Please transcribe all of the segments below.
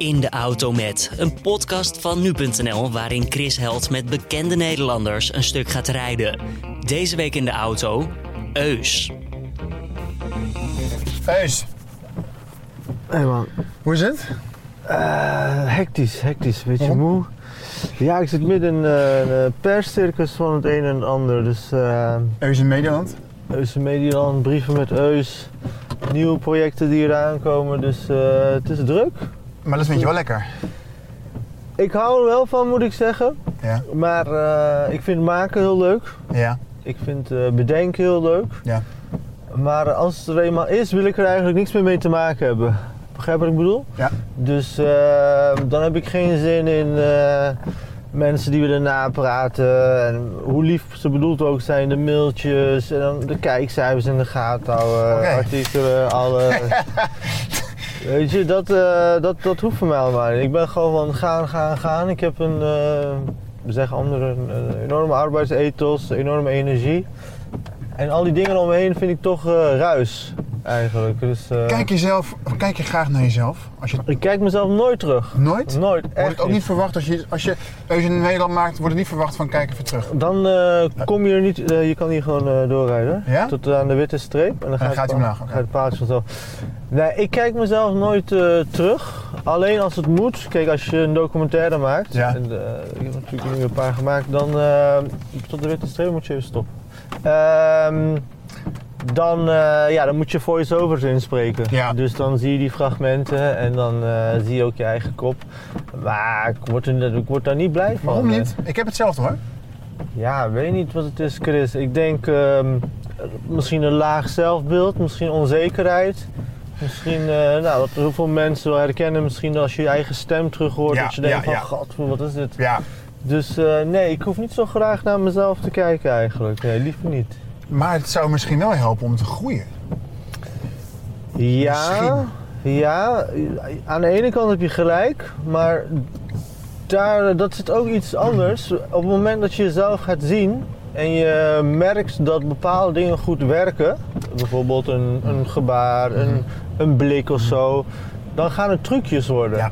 In de Auto Met, een podcast van nu.nl waarin Chris Held met bekende Nederlanders een stuk gaat rijden. Deze week in de auto, Eus. Eus, Hé man, hoe is het? Eh, hectisch, hectisch, beetje Waarom? moe. Ja, ik zit midden in eh, een eh, perscircus van het een en het ander. Dus eh Eus in Nederland. Eus in Medialand, brieven met Eus, nieuwe projecten die eraan komen. Dus eh, het is druk. Maar dat vind je wel lekker. Ik hou er wel van, moet ik zeggen. Ja. Maar eh, ik vind maken heel leuk. Ja. Ik vind eh, bedenken heel leuk. Ja. Maar als het er eenmaal is, wil ik er eigenlijk niks meer mee te maken hebben. Begrijp wat ik bedoel? Ja. Dus eh, dan heb ik geen zin in mensen die willen napraten. En hoe lief ze bedoeld ook zijn, de mailtjes en dan de kijkcijfers in de gaten houden, artikelen, alle. Weet je, dat, eh, dat, dat hoeft voor mij allemaal niet. Ik ben gewoon van gaan, gaan, gaan. Ik heb een, eh, zeggen anderen, enorme arbeidsethos, enorme energie. En al die dingen omheen vind ik toch eh, ruis, eigenlijk. Dus, eh, Kijk jezelf, kijk je graag naar jezelf? Als je Ik kijk mezelf nooit terug. nooit? Nooit, echt Wordt het ook niet verwacht als je, als je in Nederland maakt, wordt het niet verwacht van kijk even terug. Dan eh, kom je er niet, eh, je kan hier gewoon doorrijden. Ja? Tot aan de witte streep. En dan, dan gaat, hij het- omlaag, gaat het paaltje vanzelf. Nee, ik kijk mezelf nooit terug. Alleen als het moet. Kijk, als je een documentaire maakt. Ja. En, ik heb natuurlijk nu een paar gemaakt. Dan tot de witte streep moet je even stoppen. Ehm, dan, eh, ja, dan moet je voice-overs inspreken. Ja. Dus dan zie je die fragmenten en dan eh, zie je ook je eigen kop. Maar ik word, er, ik word daar niet blij van. Waarom hè. niet? Ik heb hetzelfde hoor. Ja, weet niet wat het is, Chris. Ik denk ehm, misschien een laag zelfbeeld, misschien onzekerheid. Misschien, eh, nou, dat heel veel mensen wel herkennen, misschien als je je eigen stem terug hoort, Ja, dat je denkt ja, van, god, wat is dit? Ja. Dus eh, nee, ik hoef niet zo graag naar mezelf te kijken eigenlijk. Nee, liever niet. Maar het zou misschien wel helpen om te groeien. Ja, Misschien. ja, aan de ene kant heb je gelijk, maar daar, dat zit ook iets anders. Op het moment dat je jezelf gaat zien en je merkt dat bepaalde dingen goed werken, bijvoorbeeld een, een gebaar, een, een blik of zo, dan gaan het trucjes worden. Ja.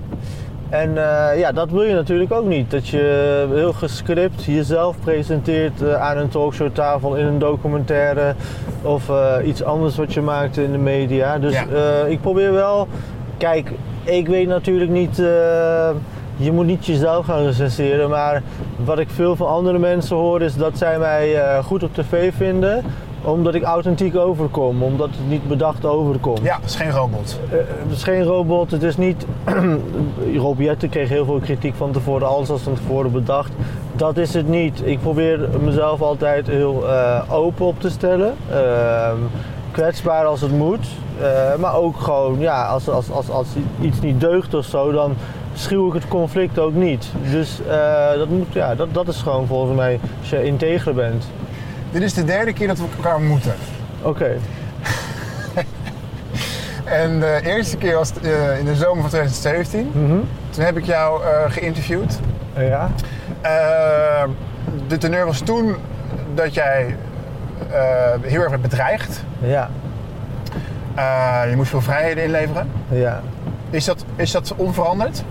En eh, ja, dat wil je natuurlijk ook niet. Dat je heel gescript jezelf presenteert eh, aan een talkshowtafel in een documentaire of eh, iets anders wat je maakt in de media. Dus Ja. ik probeer wel. Kijk, ik weet natuurlijk niet. je moet niet jezelf gaan recenseren, maar wat ik veel van andere mensen hoor is dat zij mij goed op tv vinden omdat ik authentiek overkom, omdat het niet bedacht overkomt. Ja, het is geen robot. Eh, het is geen robot, het is niet. Rob Jetten kreeg heel veel kritiek van tevoren, alles was van tevoren bedacht. Dat is het niet. Ik probeer mezelf altijd heel eh, open op te stellen. Ehm, kwetsbaar als het moet. Eh, maar ook gewoon, ja, als, als, als, als iets niet deugt of zo, dan schuw ik het conflict ook niet. Dus dat, moet, ja, dat, dat is gewoon volgens mij als je integer bent. Dit is de derde keer dat we elkaar ontmoeten. Oké. En de eerste keer was eh, in de zomer van 2017. Mhm. Toen heb ik jou eh, geïnterviewd. Ja. Eh, de teneur was toen dat jij eh, heel erg werd bedreigd. Ja. Eh, je moest veel vrijheden inleveren. Ja. Is dat, is dat onveranderd?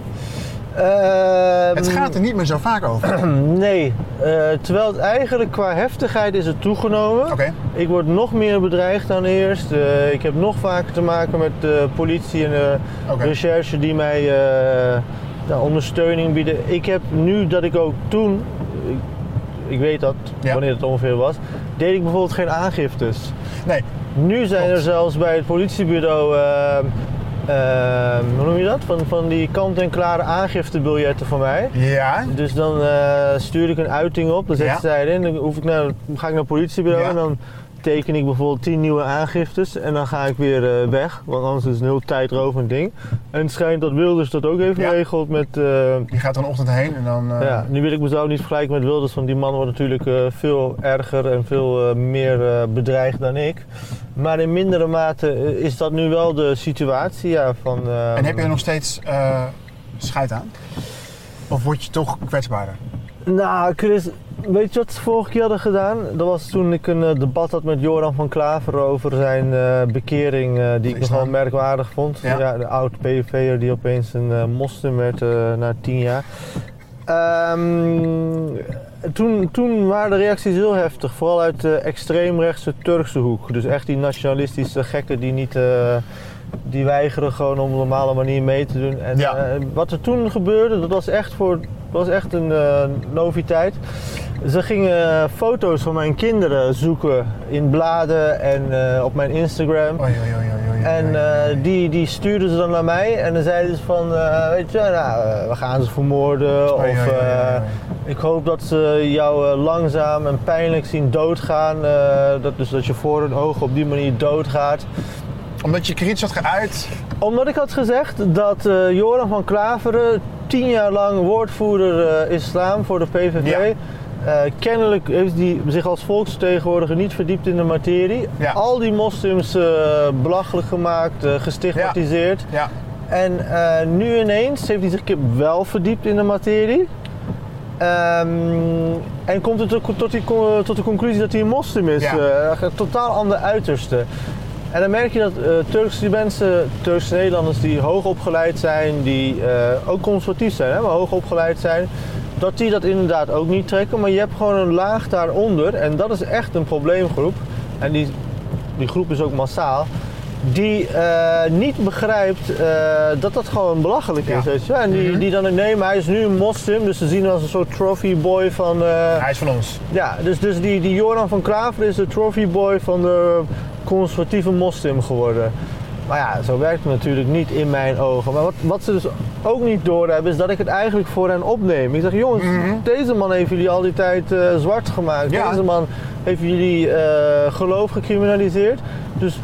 Ehm, Het gaat er niet meer zo vaak over. Oké. Nee, eh, terwijl het eigenlijk qua heftigheid is het toegenomen. Ik word nog meer bedreigd dan eerst. Eh, ik heb nog vaker te maken met de politie en de Oké. recherche die mij eh, nou, ondersteuning bieden. Ik heb nu dat ik ook toen, ik, ik weet dat, Ja. wanneer het ongeveer was, deed ik bijvoorbeeld geen aangiftes. Nee, Nu zijn er zelfs bij het politiebureau, eh, eh, hoe noem je dat? Van, van die kant-en-klare aangiftebiljetten van mij. ja. Dus dan eh, stuur ik een uiting op, dan zetten Ja. zij erin. Dan hoef ik naar, ga ik naar het politiebureau Ja. en dan teken ik bijvoorbeeld 10 nieuwe aangiftes en dan ga ik weer eh, weg, want anders is het een heel tijdrovend ding. En het schijnt dat Wilders dat ook even Ja. regelt met... eh, Je gaat een ochtend heen en dan... eh, ja, nu wil ik mezelf niet vergelijken met Wilders, want die man wordt natuurlijk veel erger en veel meer bedreigd dan ik. Maar in mindere mate is dat nu wel de situatie ja, van... En heb je er nog steeds scheid aan? Of word je toch kwetsbaarder? Nou, Chris, weet je wat ze vorige keer hadden gedaan? Dat was toen ik een eh, debat had met Joran van Klaver over zijn eh, bekering, eh, die ik nogal merkwaardig vond. Ja. de oud PVV'er die opeens een moslim werd na tien jaar. Ehm, toen, toen waren de reacties heel heftig, vooral uit de extreemrechtse Turkse hoek. Dus echt die nationalistische gekken die niet... eh, die weigeren gewoon op een normale manier mee te doen. En Ja. eh, wat er toen gebeurde, dat was echt, voor, was echt een eh, noviteit. Ze gingen foto's van mijn kinderen zoeken in bladen en eh, op mijn Instagram. Oei, oei, oei, oei, oei, En eh, die, die stuurden ze dan naar mij en dan zeiden ze van, eh, weet je, nou, eh, we gaan ze vermoorden. Of eh, ik hoop dat ze jou eh, langzaam en pijnlijk zien doodgaan. eh, dat, dus dat je voor hun ogen op die manier doodgaat. Omdat je kritisch had geuit. Omdat ik had gezegd dat eh, Joran van Klaveren tien jaar lang woordvoerder eh, islam voor de PVV. Ja. Eh, kennelijk heeft hij zich als volksvertegenwoordiger niet verdiept in de materie. Ja. Al die moslims belachelijk gemaakt, gestigmatiseerd. Ja. En nu ineens heeft hij zich wel verdiept in de materie. Ehm, en komt het tot, die, tot de conclusie dat hij een moslim is. Ja. Totaal ander uiterste. En dan merk je dat eh, Turkse mensen, Turkse Nederlanders die hoog opgeleid zijn, die eh, ook conservatief zijn, hè, maar hoog opgeleid zijn, dat die dat inderdaad ook niet trekken. Maar je hebt gewoon een laag daaronder en dat is echt een probleemgroep. En die, die groep is ook massaal. Die eh, niet begrijpt dat dat gewoon belachelijk is. Ja. Weet je? wel. En die, Mhm. die dan, nee, maar hij is nu een moslim, dus ze zien hem als een soort trophy boy van. Hij is van ons. ja, dus, dus die, die Joran van Klaver is de trophy boy van de conservatieve moslim geworden. Maar ja, zo werkt het natuurlijk niet in mijn ogen. Maar wat, wat ze dus ook niet doorhebben is dat ik het eigenlijk voor hen opneem. Ik zeg, jongens, Mhm. deze man heeft jullie al die tijd eh, zwart gemaakt. Ja. Deze man heeft jullie eh, geloof gecriminaliseerd. Dus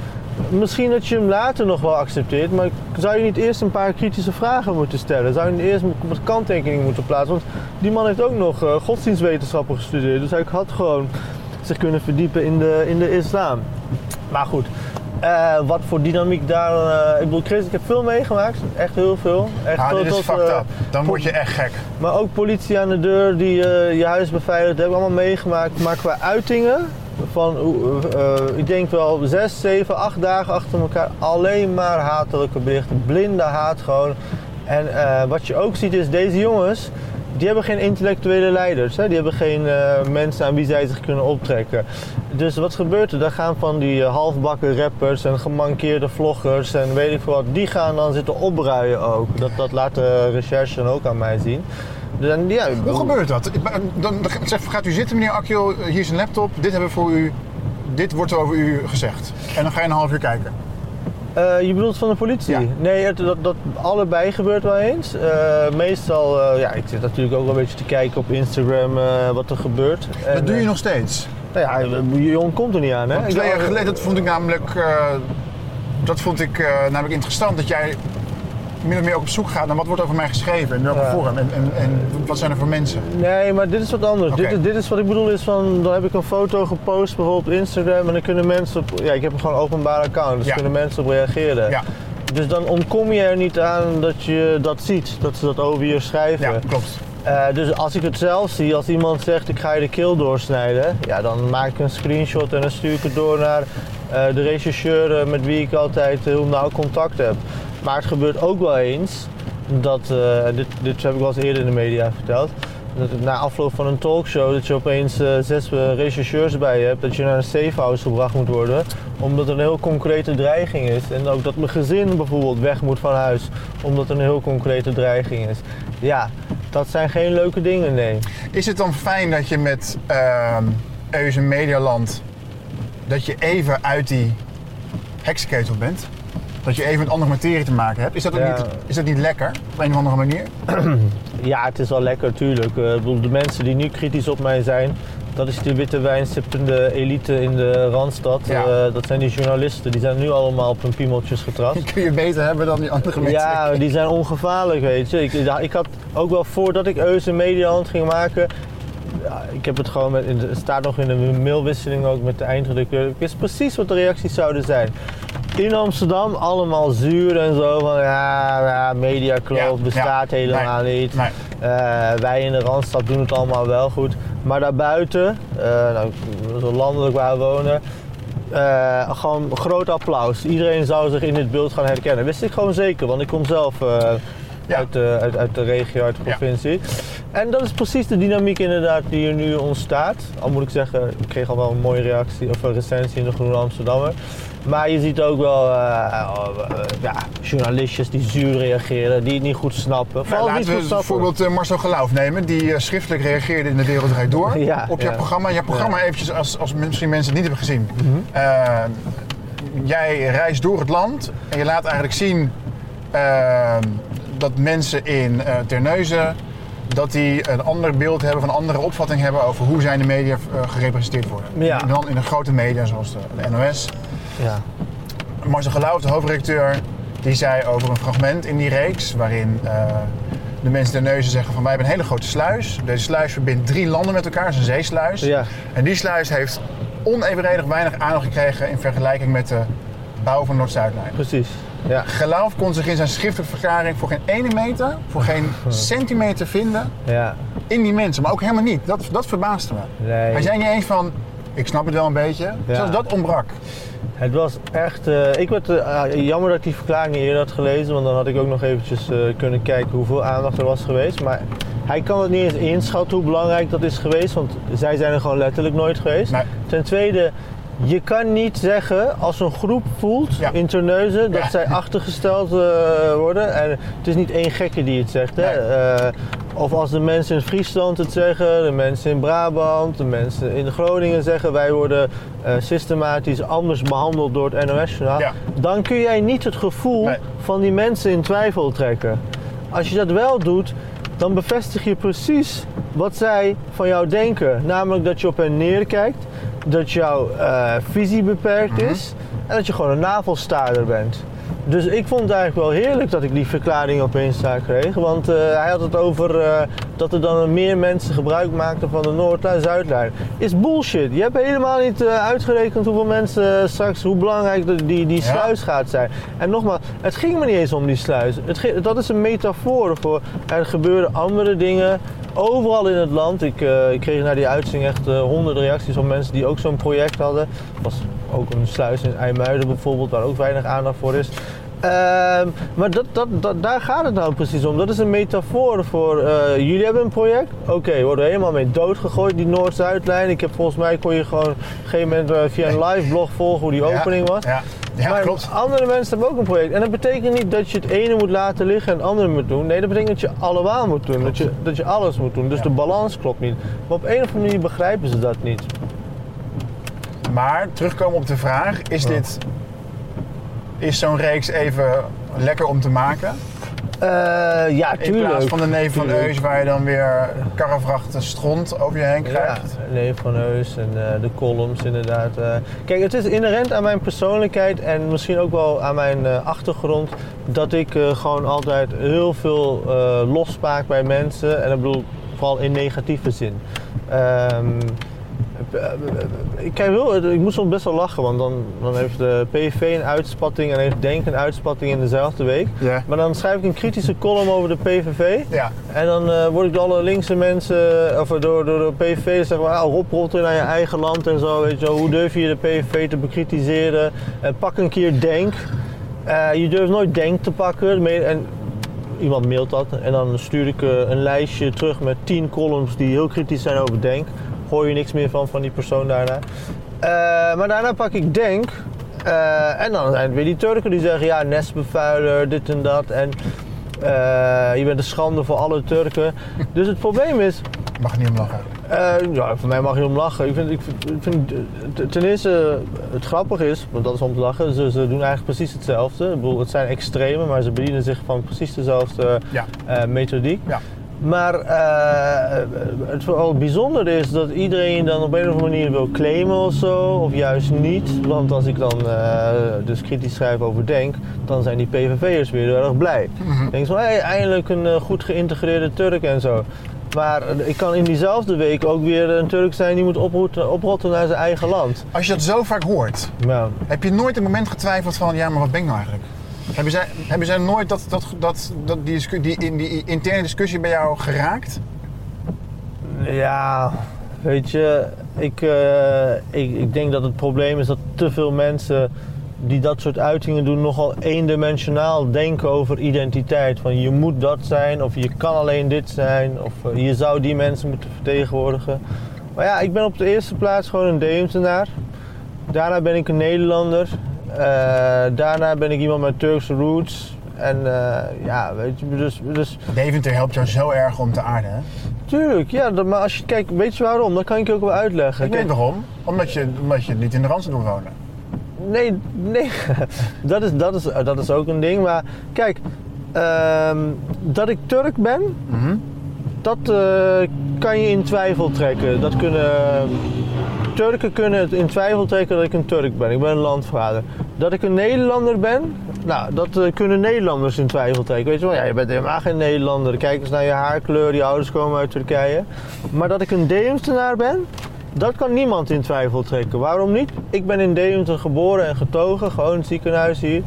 misschien dat je hem later nog wel accepteert. Maar zou je niet eerst een paar kritische vragen moeten stellen? Zou je niet eerst wat kanttekeningen moeten plaatsen? Want die man heeft ook nog eh, godsdienstwetenschappen gestudeerd. Dus hij had gewoon zich kunnen verdiepen in de, in de islam. Maar goed, eh, wat voor dynamiek daar... eh, ik bedoel, Chris, ik heb veel meegemaakt. Echt heel veel. Echt Ah, tot- dit is tot, fucked eh, up. Dan word je echt gek. maar ook politie aan de deur die je huis beveiligt, heb ik allemaal meegemaakt. Maar qua uitingen, van ik denk wel zes, zeven, acht dagen achter elkaar, alleen maar hatelijke berichten. Blinde haat gewoon. En wat je ook ziet is, deze jongens, die hebben geen intellectuele leiders. Hè? Die hebben geen eh, mensen aan wie zij zich kunnen optrekken. Dus wat gebeurt er? Daar gaan van die eh, halfbakken rappers en gemankeerde vloggers en weet ik veel wat, die gaan dan zitten opbruien ook. Dat, dat laat de recherche dan ook aan mij zien. Dus, en ja, Hoe gebeurt dat? Dan, dan zegt, gaat u zitten, meneer Akjo, hier is een laptop, dit hebben we voor u, dit wordt er over u gezegd. En dan ga je een half uur kijken. Eh, je bedoelt van de politie? Ja. Nee, het, dat, dat allebei gebeurt wel eens. Eh, meestal, eh, ja, ik zit natuurlijk ook wel een beetje te kijken op Instagram wat er gebeurt. En, Dat doe je nog steeds. Nou ja, je ontkomt er niet aan, hè? Want twee jaar geleden, dat vond ik namelijk, dat vond ik namelijk interessant, dat jij min of meer ook op zoek gaat naar wat wordt over mij geschreven, in welke Ja. vorm en, en, en wat zijn er voor mensen. Nee, maar dit is wat anders. Dit, is, dit is wat ik bedoel is van, dan heb ik een foto gepost bijvoorbeeld op Instagram en dan kunnen mensen op, ja ik heb gewoon een openbaar account, dus Ja. kunnen mensen op reageren. Ja, Dus dan ontkom je er niet aan dat je dat ziet, dat ze dat over je schrijven. ja klopt. Eh, dus als ik het zelf zie, als iemand zegt ik ga je de keel doorsnijden, ja, dan maak ik een screenshot en dan stuur ik het door naar eh, de rechercheur eh, met wie ik altijd heel nauw contact heb. Maar het gebeurt ook wel eens dat, eh, dit, dit heb ik wel eens eerder in de media verteld, dat na afloop van een talkshow dat je opeens eh, zes eh, rechercheurs bij je hebt, dat je naar een safehouse gebracht moet worden, omdat er een heel concrete dreiging is. En ook dat mijn gezin bijvoorbeeld weg moet van huis, omdat er een heel concrete dreiging is. Ja, dat zijn geen leuke dingen, nee. Is het dan fijn dat je met ehm Eus Medialand, dat je even uit die heksenketel bent? Dat je even met andere materie te maken hebt? Is dat, ook Ja. niet, is dat niet lekker op een of andere manier? Ja, het is wel lekker, tuurlijk. Eh, de mensen die nu kritisch op mij zijn, dat is de witte wijn sippende elite in de Randstad. Ja. Eh, dat zijn die journalisten, die zijn nu allemaal op hun piemeltjes getrapt. Die kun je beter hebben dan die andere mensen. Ja, die zijn ongevaarlijk, weet je. Ik, ik had ook wel voordat ik Eus en Medialand ging maken. Ja, ik heb het gewoon met, het staat nog in de mailwisseling ook met de eindredacteur. Ik wist precies wat de reacties zouden zijn. In Amsterdam allemaal zuur en zo van ja, ja mediakloof Ja, bestaat ja, helemaal niet. Nee. Eh, wij in de Randstad doen het allemaal wel goed. Maar daarbuiten, eh nou, zo landelijk waar we wonen, eh, gewoon groot applaus. Iedereen zou zich in dit beeld gaan herkennen. Wist ik gewoon zeker, want ik kom zelf Ja. uit, de, uit, uit de regio, uit de Ja. provincie. En dat is precies de dynamiek inderdaad die er nu ontstaat. Al moet ik zeggen, ik kreeg al wel een mooie reactie of een recensie in de Groene Amsterdammer. Maar je ziet ook wel eh, eh, ja, journalistjes die zuur reageren, die het niet goed snappen. Nou, Vooral niet we goed snappen. bijvoorbeeld eh, Marcel Geloof nemen, die schriftelijk reageerde in de Wereld Draait Door Ja, op jouw ja. programma. Jouw programma eventjes, als, als misschien mensen het niet hebben gezien. Mhm. Jij reist door het land en je laat eigenlijk zien eh, dat mensen in eh Terneuzen dat die een ander beeld hebben, of een andere opvatting hebben over hoe zij in de media gerepresenteerd worden. Ja. En dan in de grote media zoals de, de NOS. Ja. Marcel Gelauw, de hoofdredacteur, die zei over een fragment in die reeks waarin eh, de mensen de neuzen zeggen van wij hebben een hele grote sluis. Deze sluis verbindt drie landen met elkaar, het is een zeesluis. Ja. En die sluis heeft onevenredig weinig aandacht gekregen in vergelijking met de bouw van Noord-Zuidlijn. Precies. Ja. Kon zich in zijn schriftelijke verklaring voor geen ene meter, voor geen centimeter vinden Ja. in die mensen. Maar ook helemaal niet. Dat, dat verbaasde me. Nee. Hij zei niet eens van, ik snap het wel een beetje. Ja. Zelfs dat ontbrak. Het was echt. eh, ik werd eh, ah, jammer dat ik die verklaring niet eerder had gelezen, want dan had ik ook nog eventjes eh, kunnen kijken hoeveel aandacht er was geweest. Maar hij kan het niet eens inschatten hoe belangrijk dat is geweest, want zij zijn er gewoon letterlijk nooit geweest. Nee. Ten tweede, je kan niet zeggen als een groep voelt Ja. in Terneuzen dat Ja. zij achtergesteld eh, worden. En het is niet één gekke die het zegt. Hè? Nee. Eh, of als de mensen in Friesland het zeggen, de mensen in Brabant, de mensen in Groningen zeggen wij worden eh, systematisch anders behandeld door het NOS-journaal. Ja. Dan kun jij niet het gevoel Nee. van die mensen in twijfel trekken. Als je dat wel doet, dan bevestig je precies wat zij van jou denken. Namelijk dat je op hen neerkijkt, dat jouw eh, visie beperkt Mhm. is en dat je gewoon een navelstaarder bent. Dus ik vond het eigenlijk wel heerlijk dat ik die verklaring op Insta kreeg. Want eh, hij had het over eh, dat er dan meer mensen gebruik maakten van de Noordlijn Zuidlijn. Is bullshit. Je hebt helemaal niet uitgerekend hoeveel mensen straks, hoe belangrijk de- die, die Ja. sluis gaat zijn. En nogmaals, het ging me niet eens om die sluis. Het dat is een metafoor voor er gebeuren andere dingen. Overal in het land. Ik, eh, ik kreeg na die uitzending echt eh, honderden reacties van mensen die ook zo'n project hadden. Er was ook een sluis in IJmuiden bijvoorbeeld, waar ook weinig aandacht voor is. Ehm, maar dat, dat, dat, daar gaat het nou precies om. Dat is een metafoor voor eh, jullie hebben een project. Oké, worden we helemaal mee doodgegooid, die Noord-Zuidlijn. Ik heb volgens mij kon je gewoon op een gegeven moment via een live blog volgen hoe die Ja, opening was. Ja, ja maar klopt. andere mensen hebben ook een project. En dat betekent niet dat je het ene moet laten liggen en het andere moet doen. Nee, dat betekent dat je allemaal moet doen. Dat je, dat je alles moet doen. Dus Ja. de balans klopt niet. Maar op een of andere manier begrijpen ze dat niet. Maar terugkomen op de vraag, is dit... Is zo'n reeks even lekker om te maken? Eh, ja, In tuurlijk. plaats van de neef van Tuurlijk. Eus waar je dan weer karrevrachten stront over je heen Ja, krijgt. Leef van Heus en eh, de columns inderdaad. eh. Kijk, het is inherent aan mijn persoonlijkheid en misschien ook wel aan mijn achtergrond dat ik gewoon altijd heel veel losmaak bij mensen en ik bedoel vooral in negatieve zin. Ehm, eh, ik, kijk wel, ik moet soms best wel lachen, want dan, dan heeft de PVV een uitspatting en heeft Denk een uitspatting in dezelfde week. Maar dan schrijf ik een kritische column over de PVV. Ja, En dan eh, word ik door alle linkse mensen, of door, door de PVV, zeg maar, ah, naar je eigen land en zo, weet je wel. Hoe durf je de PVV te bekritiseren? Eh, pak een keer Denk. Eh, je durft nooit Denk te pakken. En iemand mailt dat. En dan stuur ik eh, een lijstje terug met 10 columns die heel kritisch zijn over Denk. Hoor je niks meer van, van die persoon daarna. Eh, maar daarna pak ik Denk. Eh, en dan zijn het weer die Turken die zeggen, ja, nestbevuiler, dit en dat. En eh, je bent een schande voor alle Turken. Dus het probleem is, mag niet om lachen. ja, voor mij mag je om lachen. Ik vind, ik vind, ten eerste, het grappige is, want dat is om te lachen, ze, ze doen eigenlijk precies hetzelfde. Ik bedoel, het zijn extremen, maar ze bedienen zich van precies dezelfde Ja. methodiek. Ja. Maar eh, het vooral bijzondere is dat iedereen dan op een of andere manier wil claimen of zo, of juist niet. Want als ik dan eh, dus kritisch schrijf over Denk, dan zijn die PVV'ers weer heel erg blij. Mhm. Dan denk je van, hé, eindelijk een eh, goed geïntegreerde Turk en zo. Maar ik kan in diezelfde week ook weer een Turk zijn die moet oprotten, oprotten naar zijn eigen land. Als je dat zo vaak hoort, heb je nooit een moment getwijfeld van, ja, maar wat ben ik nou eigenlijk? Hebben zij, nooit dat, dat, dat, die, die, in die interne discussie bij jou geraakt? Ja, weet je, ik, eh, ik, ik denk dat het probleem is dat te veel mensen die dat soort uitingen doen nogal eendimensionaal denken over identiteit. Van je moet dat zijn of je kan alleen dit zijn of eh, je zou die mensen moeten vertegenwoordigen. Maar ja, ik ben op de eerste plaats gewoon een Deemtenaar. Daarna ben ik een Nederlander. Eh, daarna ben ik iemand met Turkse roots. En eh, ja, weet je, dus, dus Deventer helpt jou zo erg om te aarden, hè? Tuurlijk, ja, dat- maar als je kijkt, weet je waarom? Dat kan ik je ook wel uitleggen. Ik weet waarom. Omdat je, omdat je niet in de Randstad wil wonen. nee, nee, dat is, dat, is, dat is ook een ding. Maar kijk, ehm, dat ik Turk ben, Mhm. dat eh, kan je in twijfel trekken. Dat kunnen, Turken kunnen het in twijfel trekken dat ik een Turk ben. Ik ben een landvader. Dat ik een Nederlander ben, nou, dat eh, kunnen Nederlanders in twijfel trekken. Weet je wel, ja, je bent helemaal geen Nederlander. Kijk eens naar je haarkleur, je ouders komen uit Turkije. Maar dat ik een Deemstenaar ben, dat kan niemand in twijfel trekken. Waarom niet? Ik ben in Deventer geboren en getogen, gewoon het ziekenhuis hier.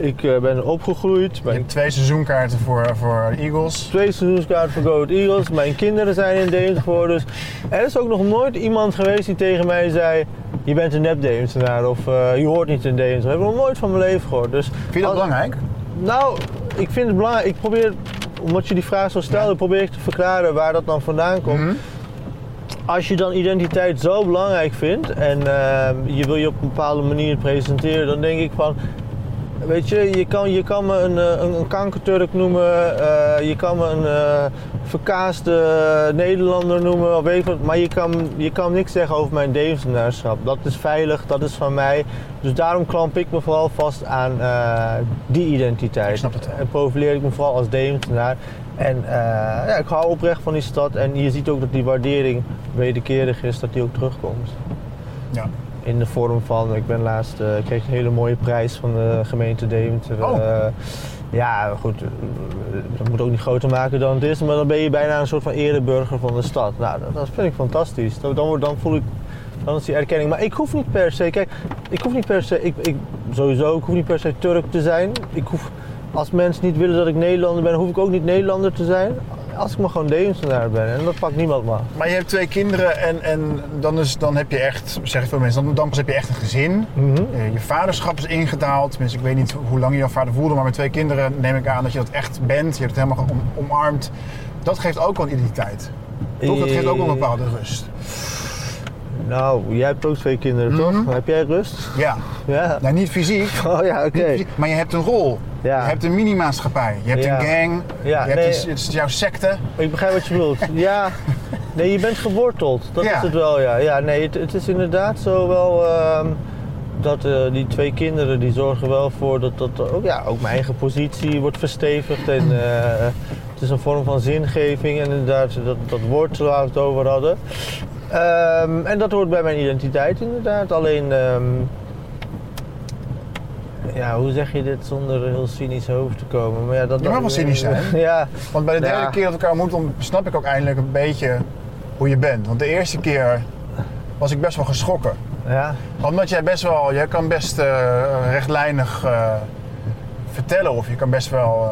Ik eh, ben opgegroeid. Je Mijn hebt twee seizoenkaarten voor, voor Eagles. twee seizoenskaarten voor Go Ahead Eagles. Mijn kinderen zijn in Deventer geboren. Dus er is ook nog nooit iemand geweest die tegen mij zei... Je bent een nep Deventenaar of eh, je hoort niet in Deventer. Dat heb ik nog nooit van mijn leven gehoord. Dus Vind je dat als- belangrijk? Nou, ik vind het belangrijk. Ik probeer, omdat je die vraag zo stelde, Ja. probeer ik te verklaren waar dat dan vandaan komt. Mhm. Als je dan identiteit zo belangrijk vindt en ehm, je wil je op een bepaalde manier presenteren, dan denk ik van. Weet je, je kan, je kan me een, eh, een, een kankerturk noemen, eh, je kan me een eh, verkaasde Nederlander noemen, of weet wat, maar je kan, je kan niks zeggen over mijn Deventenaarschap. Dat is veilig, dat is van mij. Dus daarom klamp ik me vooral vast aan die identiteit. Ik snap het. En profileer ik me vooral als Deventenaar. En ja, ik hou oprecht van die stad en je ziet ook dat die waardering wederkerig is, dat die ook terugkomt. Ja. In de vorm van, ik ben laatst, eh, kreeg een hele mooie prijs van de gemeente Deventer. Oh. Eh, ja, goed, eh, dat moet ook niet groter maken dan het is, maar dan ben je bijna een soort van ereburger van de stad. Nou, dat, dat vind ik fantastisch. Dan, dan voel ik, dan is die erkenning. Maar ik hoef niet per se, kijk, ik hoef niet per se, ik, ik, sowieso, ik hoef niet per se Turk te zijn. Ik hoef, als mensen niet willen dat ik Nederlander ben, hoef ik ook niet Nederlander te zijn. Als ik maar gewoon Deventenaar ben en dat pakt niemand maar. Maar je hebt twee kinderen en, en dan, is, dan heb je echt, zeggen veel mensen, dan, dan pas heb je echt een gezin. Mhm. Eh, je vaderschap is ingedaald. Tenminste, ik weet niet hoe lang je jouw vader voelde, maar met twee kinderen neem ik aan dat je dat echt bent. Je hebt het helemaal om, omarmd. Dat geeft ook wel een identiteit. Toch? Dat geeft ook wel een bepaalde rust. Nou, jij hebt ook twee kinderen, toch? Mhm. Heb jij rust? Ja. Ja. Nou, niet fysiek. Oh ja, oké. Maar je hebt een rol. Ja. Je hebt een mini-maatschappij. Je hebt Ja. een gang. Ja, je hebt een- het is jouw secte. Ik begrijp wat je bedoelt. Ja, nee, je bent geworteld. Dat Ja. is het wel, ja. Ja, nee, het, het is inderdaad zo wel ehm, dat eh, die twee kinderen die zorgen wel voor dat, dat ook, ja, ook mijn eigen positie wordt verstevigd. En eh, het is een vorm van zingeving en inderdaad dat, dat woord waar we het over hadden. Ehm, en dat hoort bij mijn identiteit inderdaad. Alleen, ehm, ja, hoe zeg je dit zonder heel cynisch over te komen? Maar ja, dat, Je mag wel cynisch zijn. Ja, Want bij de derde Ja. keer dat we elkaar ontmoeten, dan snap ik ook eindelijk een beetje hoe je bent. Want de eerste keer was ik best wel geschrokken. ja. Omdat jij best wel, jij kan best eh, rechtlijnig eh, vertellen of je kan best wel.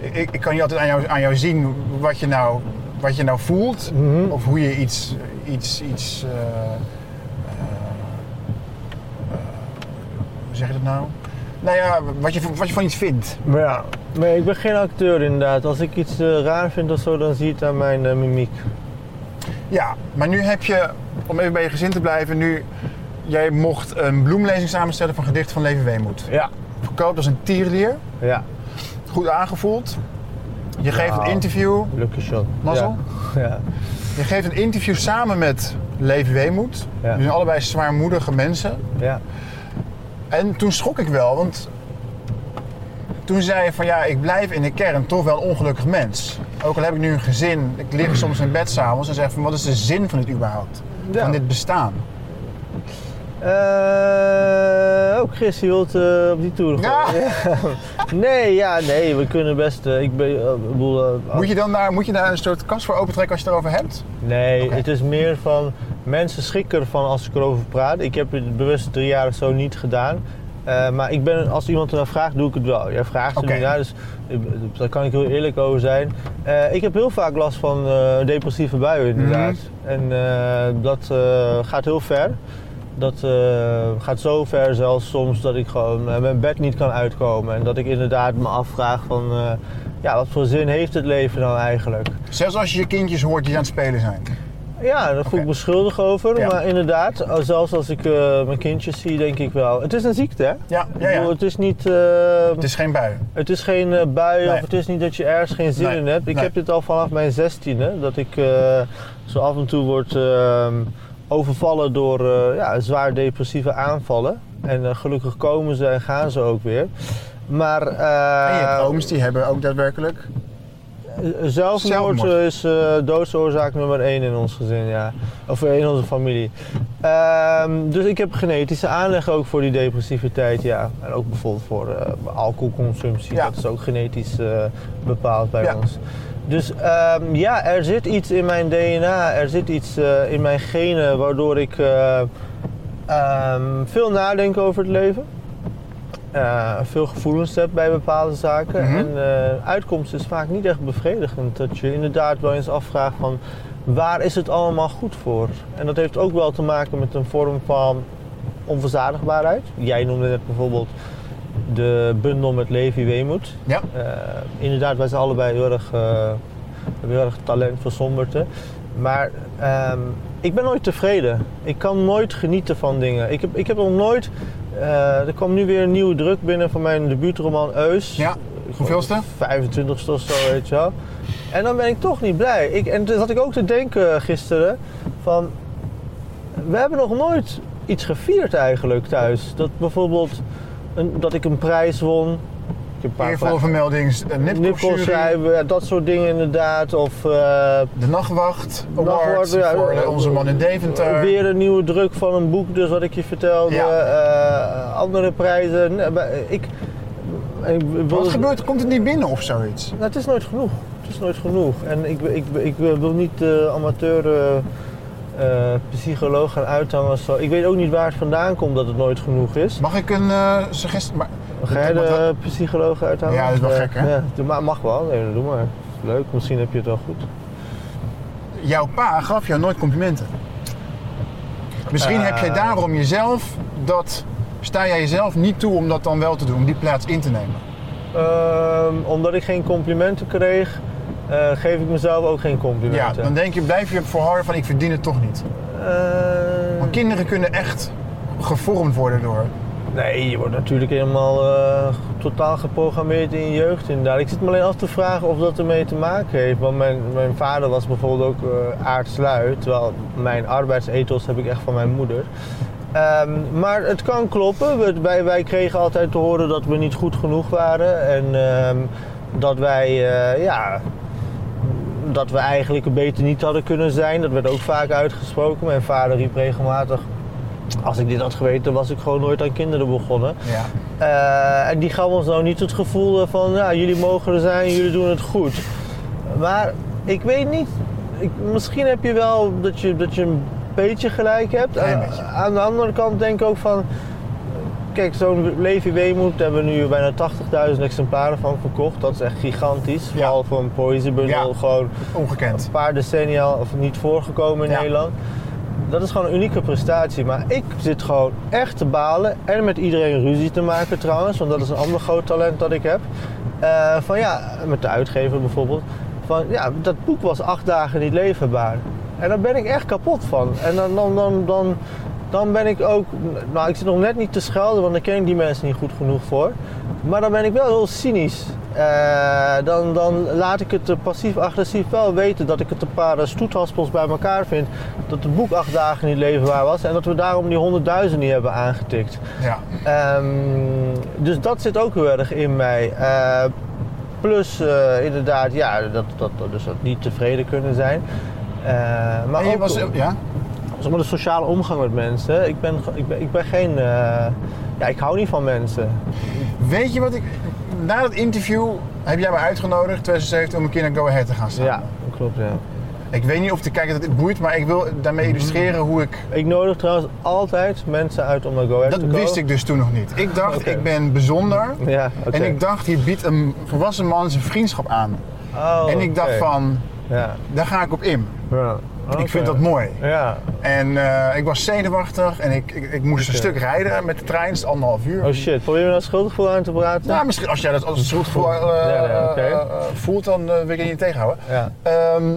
eh, ik, ik kan niet altijd aan jou, aan jou zien wat je nou, wat je nou voelt Mhm. of hoe je iets, iets, iets. eh, eh, eh, hoe zeg je dat nou? Nou ja, wat je, wat je van iets vindt. Maar ja, maar ik ben geen acteur inderdaad. Als ik iets raar vind of zo, dan zie je het aan mijn mimiek. Ja, maar nu heb je, om even bij je gezin te blijven, nu. Jij mocht een bloemlezing samenstellen van gedicht van Leven Weemoed. Ja. Verkoopt als een tierlier. Ja, goed aangevoeld. Je geeft een interview. lucky shot. Mazzel? Ja. ja. Je geeft een interview samen met Levi Weemoed. Ja. Die zijn allebei zwaarmoedige mensen. ja. En toen schrok ik wel, want toen zei je van ja, ik blijf in de kern toch wel een ongelukkig mens. Ook al heb ik nu een gezin, ik lig soms in bed s'avonds en zeg van wat is de zin van dit überhaupt? Ja. Van dit bestaan? Eh, ook Chris, je wilt eh, op die tour Ja. Nee, ja, nee, we kunnen best. eh, ik ben, Moet je dan daar, moet je daar een soort kast voor opentrekken als je het erover hebt? Nee, het is meer van mensen schrikken ervan als ik erover praat. Ik heb het bewust drie jaar of zo niet gedaan. Maar ik ben, als iemand ernaar vraagt, doe ik het wel. Jij vraagt er nu naar, dus daar kan ik heel eerlijk over zijn. Ik heb heel vaak last van depressieve buien, inderdaad. En eh, dat gaat heel ver. Dat eh, gaat zo ver zelfs soms dat ik gewoon eh, mijn bed niet kan uitkomen. En dat ik inderdaad me afvraag van, eh, ja, wat voor zin heeft het leven nou eigenlijk? Zelfs als je je kindjes hoort die aan het spelen zijn. Ja, daar voel ik me schuldig over. Ja. Maar inderdaad, zelfs als ik mijn kindjes zie, denk ik wel. Het is een ziekte, hè? Ja, ja, bedoel, ja. Het is niet. Het is geen bui. het is geen bui Nee. of het is niet dat je ergens geen zin Nee. in hebt. Ik Nee. heb dit al vanaf mijn zestiende. Dat ik zo af en toe word eh, overvallen door eh, ja, zwaar depressieve aanvallen. En eh, gelukkig komen ze en gaan ze ook weer. Maar eh, en je hebt ooms die hebben ook daadwerkelijk. zelfmoord Zelfmoord. is doodsoorzaak nummer één in ons gezin, ja. Of in onze familie. Ehm, dus ik heb genetische aanleg ook voor die depressiviteit, ja. En ook bijvoorbeeld voor alcoholconsumptie. Ja. Dat is ook genetisch bepaald bij Ja. ons. Dus ehm, ja, er zit iets in mijn DNA, er zit iets eh, in mijn genen waardoor ik eh, ehm, veel nadenk over het leven. Eh, veel gevoelens heb bij bepaalde zaken. Mhm. En eh uitkomst is vaak niet echt bevredigend. Dat je inderdaad wel eens afvraagt van waar is het allemaal goed voor? En dat heeft ook wel te maken met een vorm van onverzadigbaarheid. Jij noemde net bijvoorbeeld de bundel met Levi Weemoed. Ja. Eh, inderdaad, wij zijn allebei heel erg, hebben heel erg talent voor somberte. Maar ehm, ik ben nooit tevreden. Ik kan nooit genieten van dingen. Ik heb, ik heb nog nooit... eh, er kwam nu weer een nieuwe druk binnen van mijn debuutroman Eus. Ja. Hoeveelste? 25ste of zo, weet je wel. En dan ben ik toch niet blij. Ik, en toen zat ik ook te denken gisteren van... We hebben nog nooit iets gevierd eigenlijk thuis. Dat bijvoorbeeld een, dat ik een prijs won. Ik heb een paar Eervolle vermelding, een Nippels nipkooljury, schrijven, ja, dat soort dingen inderdaad. Of eh, de Nachtwacht Award Nachtwacht, ja, voor eh, eh, onze man in Deventer. weer een nieuwe druk van een boek, dus wat ik je vertelde. Ja. Eh, andere prijzen. Nee, ik, ik, wil- Wat gebeurt? Komt het niet binnen of zoiets? Nou, het is nooit genoeg. Het is nooit genoeg. En ik, ik, ik, wil niet de amateur eh, psycholoog gaan uithangen. Zo. Ik weet ook niet waar het vandaan komt dat het nooit genoeg is. Mag ik een eh, suggestie? Maar, Ga jij wat- de psycholoog uithangen? Ja, dat is wel gek, hè? Ja, mag wel. Nee, doe maar. Leuk, misschien heb je het wel goed. jouw pa gaf jou nooit complimenten. Misschien heb jij Eh. daarom jezelf dat. Sta jij jezelf niet toe om dat dan wel te doen, om die plaats in te nemen? Ehm, omdat ik geen complimenten kreeg, eh, geef ik mezelf ook geen Ja, complimenten. dan denk je, blijf je volharden van ik verdien het toch niet. Eh, Want kinderen kunnen echt gevormd worden door. Nee, je wordt natuurlijk helemaal eh, totaal geprogrammeerd in je jeugd inderdaad. Ik zit me alleen af te vragen of dat ermee te maken heeft. Want mijn, mijn vader was bijvoorbeeld ook eh aardslui, terwijl mijn arbeidsethos heb ik echt van mijn moeder. Ehm, maar het kan kloppen. We- Wij, wij kregen altijd te horen dat we niet goed genoeg waren. En ehm, dat wij, eh, ja, dat we eigenlijk beter niet hadden kunnen zijn. Dat werd ook vaak uitgesproken. Mijn vader riep regelmatig... Als ik dit had geweten, was ik gewoon nooit aan kinderen begonnen. Ja. Eh, en die gaf ons nou niet het gevoel van, ja, jullie mogen er zijn, jullie doen het goed. Maar ik weet niet, ik, misschien heb je wel dat je, dat je een beetje gelijk hebt. Aan de andere kant denk ik ook van, kijk, zo'n Levi Weemoed hebben we nu bijna 80.000 exemplaren van verkocht. Dat is echt gigantisch. Vooral voor een poëziebundel, Ja. gewoon Ongekend. een paar decennia of niet voorgekomen in. Nederland. Dat is gewoon een unieke prestatie. Maar ik zit gewoon echt te balen en met iedereen ruzie te maken trouwens. Want dat is een ander groot talent dat ik heb. Eh, van ja, met de uitgever bijvoorbeeld. Van ja, dat boek was acht dagen niet leverbaar. En daar ben ik echt kapot van. En dan, dan, dan, dan, dan ben ik ook... Nou, ik zit nog net niet te schelden, want daar ken ik die mensen niet goed genoeg voor. Maar dan ben ik wel heel cynisch. Eh, dan, dan laat ik het passief-agressief wel weten dat ik het een paar stoethaspels bij elkaar vind. Dat het boek acht dagen niet leverbaar was en dat we daarom die honderdduizend niet hebben aangetikt. Ja. Ehm, dus dat zit ook heel erg in mij. Eh, plus eh, inderdaad, ja, dat, dat, dat, dus dat niet tevreden kunnen zijn. Maar En je ook was, ja? Zeg maar, de sociale omgang met mensen. Ik ben, ik ben, ik ben geen... eh, ja, ik hou niet van mensen. Weet je wat ik... Na dat interview heb jij me uitgenodigd, 2017, om een keer naar Go Ahead te gaan staan. Ja, dat klopt, ja. Ik weet niet of de kijker dat dit boeit, maar ik wil daarmee illustreren hoe ik... Ik nodig trouwens altijd mensen uit om naar Go Ahead Dat te komen. wist ik dus toen nog niet. Ik dacht, ik ben bijzonder. Ja. En ik dacht, hier biedt een volwassen man zijn vriendschap aan. Oh, en ik dacht van, Ja. daar ga ik op in. ja. Ik vind dat mooi. Ja. En eh, ik was zenuwachtig en ik, ik, ik moest een stuk rijden met de trein, het is anderhalf uur. Oh shit, probeer je nou schuldgevoel aan te praten? Nou, misschien als jij dat als een schuldgevoel Ja, ja, oké. eh, voelt, dan wil ik je niet tegenhouden. Ja. Ehm,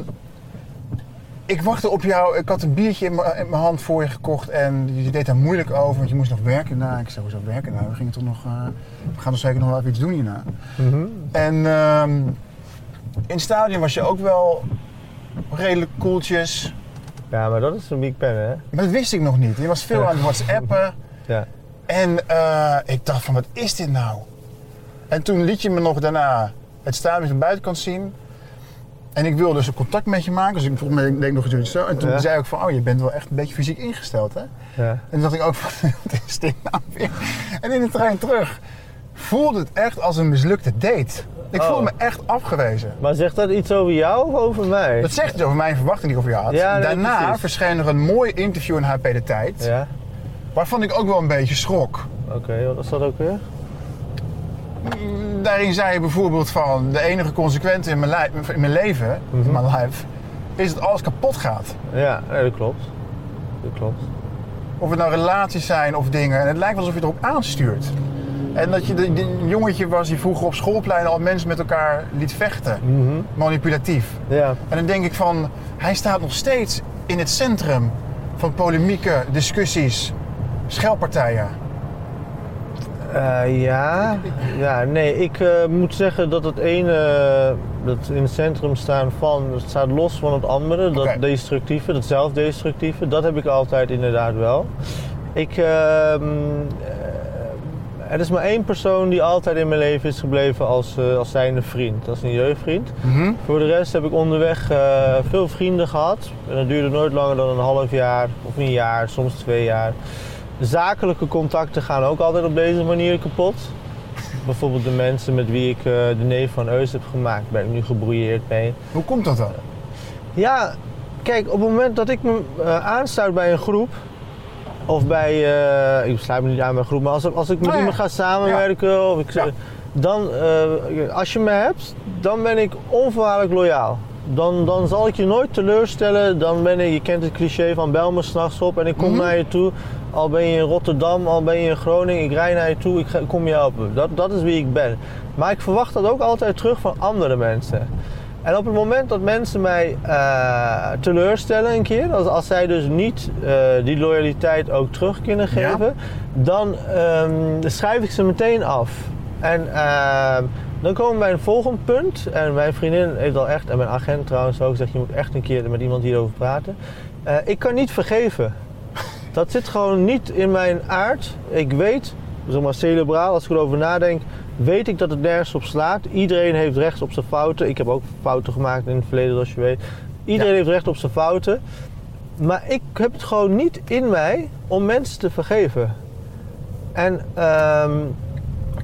ik wachtte op jou. Ik had een biertje in mijn- hand voor je gekocht en je deed daar moeilijk over, want je moest nog werken. Nou, ik zei, hoezo werken? Nou, we gingen toch nog, we gaan toch zeker nog wel even iets doen hierna. Mhm. En ehm, in het stadion was je ook wel redelijk koeltjes, ja, maar dat is een big pen, hè? maar dat wist ik nog niet. Je was veel aan het whatsappen Ja. en eh, ik dacht van, wat is dit nou? En toen liet je me nog daarna het stadion van de buitenkant zien. En ik wilde dus een contact met je maken, dus ik mij deed ik nog iets zo. En toen Ja. zei ik van, oh, je bent wel echt een beetje fysiek ingesteld, hè? ja. En toen dacht ik ook van, wat is dit nou weer? En in de trein terug voelde het echt als een mislukte date. Ik Oh. voelde me echt afgewezen. Maar zegt dat iets over jou of over mij? Dat zegt iets over mijn verwachting die ik over je had. Ja, nee, Daarna precies. verscheen er een mooi interview in HP De Tijd. Ja. Waarvan ik ook wel een beetje schrok. Oké, wat was dat ook weer? Daarin zei je bijvoorbeeld van de enige consequentie in mijn, li- in mijn leven, Mhm. in mijn life, is dat alles kapot gaat. Ja, dat klopt. Dat klopt. Of het nou relaties zijn of dingen. En het lijkt alsof je erop aanstuurt. En dat je de, jongetje was die vroeger op schoolpleinen al mensen met elkaar liet vechten. Mhm. Manipulatief. Ja. En dan denk ik van, hij staat nog steeds in het centrum van polemieken, discussies, schelpartijen. Eh, ja. ja, nee, ik eh, moet zeggen dat het ene, eh, dat in het centrum staan van, het staat los van het andere, dat Oké. destructieve, dat zelfdestructieve, dat heb ik altijd inderdaad wel. Ik, ehm, eh, er is maar één persoon die altijd in mijn leven is gebleven als, eh, als zijnde vriend, als een jeugdvriend. Mhm. Voor de rest heb ik onderweg eh, veel vrienden gehad. En dat duurde nooit langer dan een half jaar of een jaar, soms twee jaar. Zakelijke contacten gaan ook altijd op deze manier kapot. Bijvoorbeeld de mensen met wie ik eh, de neef van Eus heb gemaakt, ben ik nu gebrouilleerd mee. Hoe komt dat dan? Ja, kijk, op het moment dat ik me aansluit bij een groep, of bij, eh, ik sluit me niet aan bij groep, maar als, als ik met Nou iemand ga samenwerken, of ik, dan, eh, als je me hebt, dan ben ik onvoorwaardelijk loyaal. Dan, dan zal ik je nooit teleurstellen. Dan ben ik, je kent het cliché van bel me s'nachts op en ik kom Mhm. naar je toe. Al ben je in Rotterdam, al ben je in Groningen, ik rij naar je toe, ik ga- kom je helpen. Dat, dat is wie ik ben. Maar ik verwacht dat ook altijd terug van andere mensen. En op het moment dat mensen mij eh, teleurstellen een keer, als, als zij dus niet eh, die loyaliteit ook terug kunnen geven, dan ehm, schrijf ik ze meteen af. En ehm, dan komen we bij een volgend punt. En mijn vriendin heeft al echt, en mijn agent trouwens ook, zegt je moet echt een keer met iemand hierover praten. Eh, ik kan niet vergeven. Dat zit gewoon niet in mijn aard. Ik weet, zeg maar cerebraal, als ik erover nadenk, weet ik dat het nergens op slaat. Iedereen heeft recht op zijn fouten. Ik heb ook fouten gemaakt in het verleden, zoals je weet. Iedereen Ja. heeft recht op zijn fouten. Maar ik heb het gewoon niet in mij om mensen te vergeven. En ehm,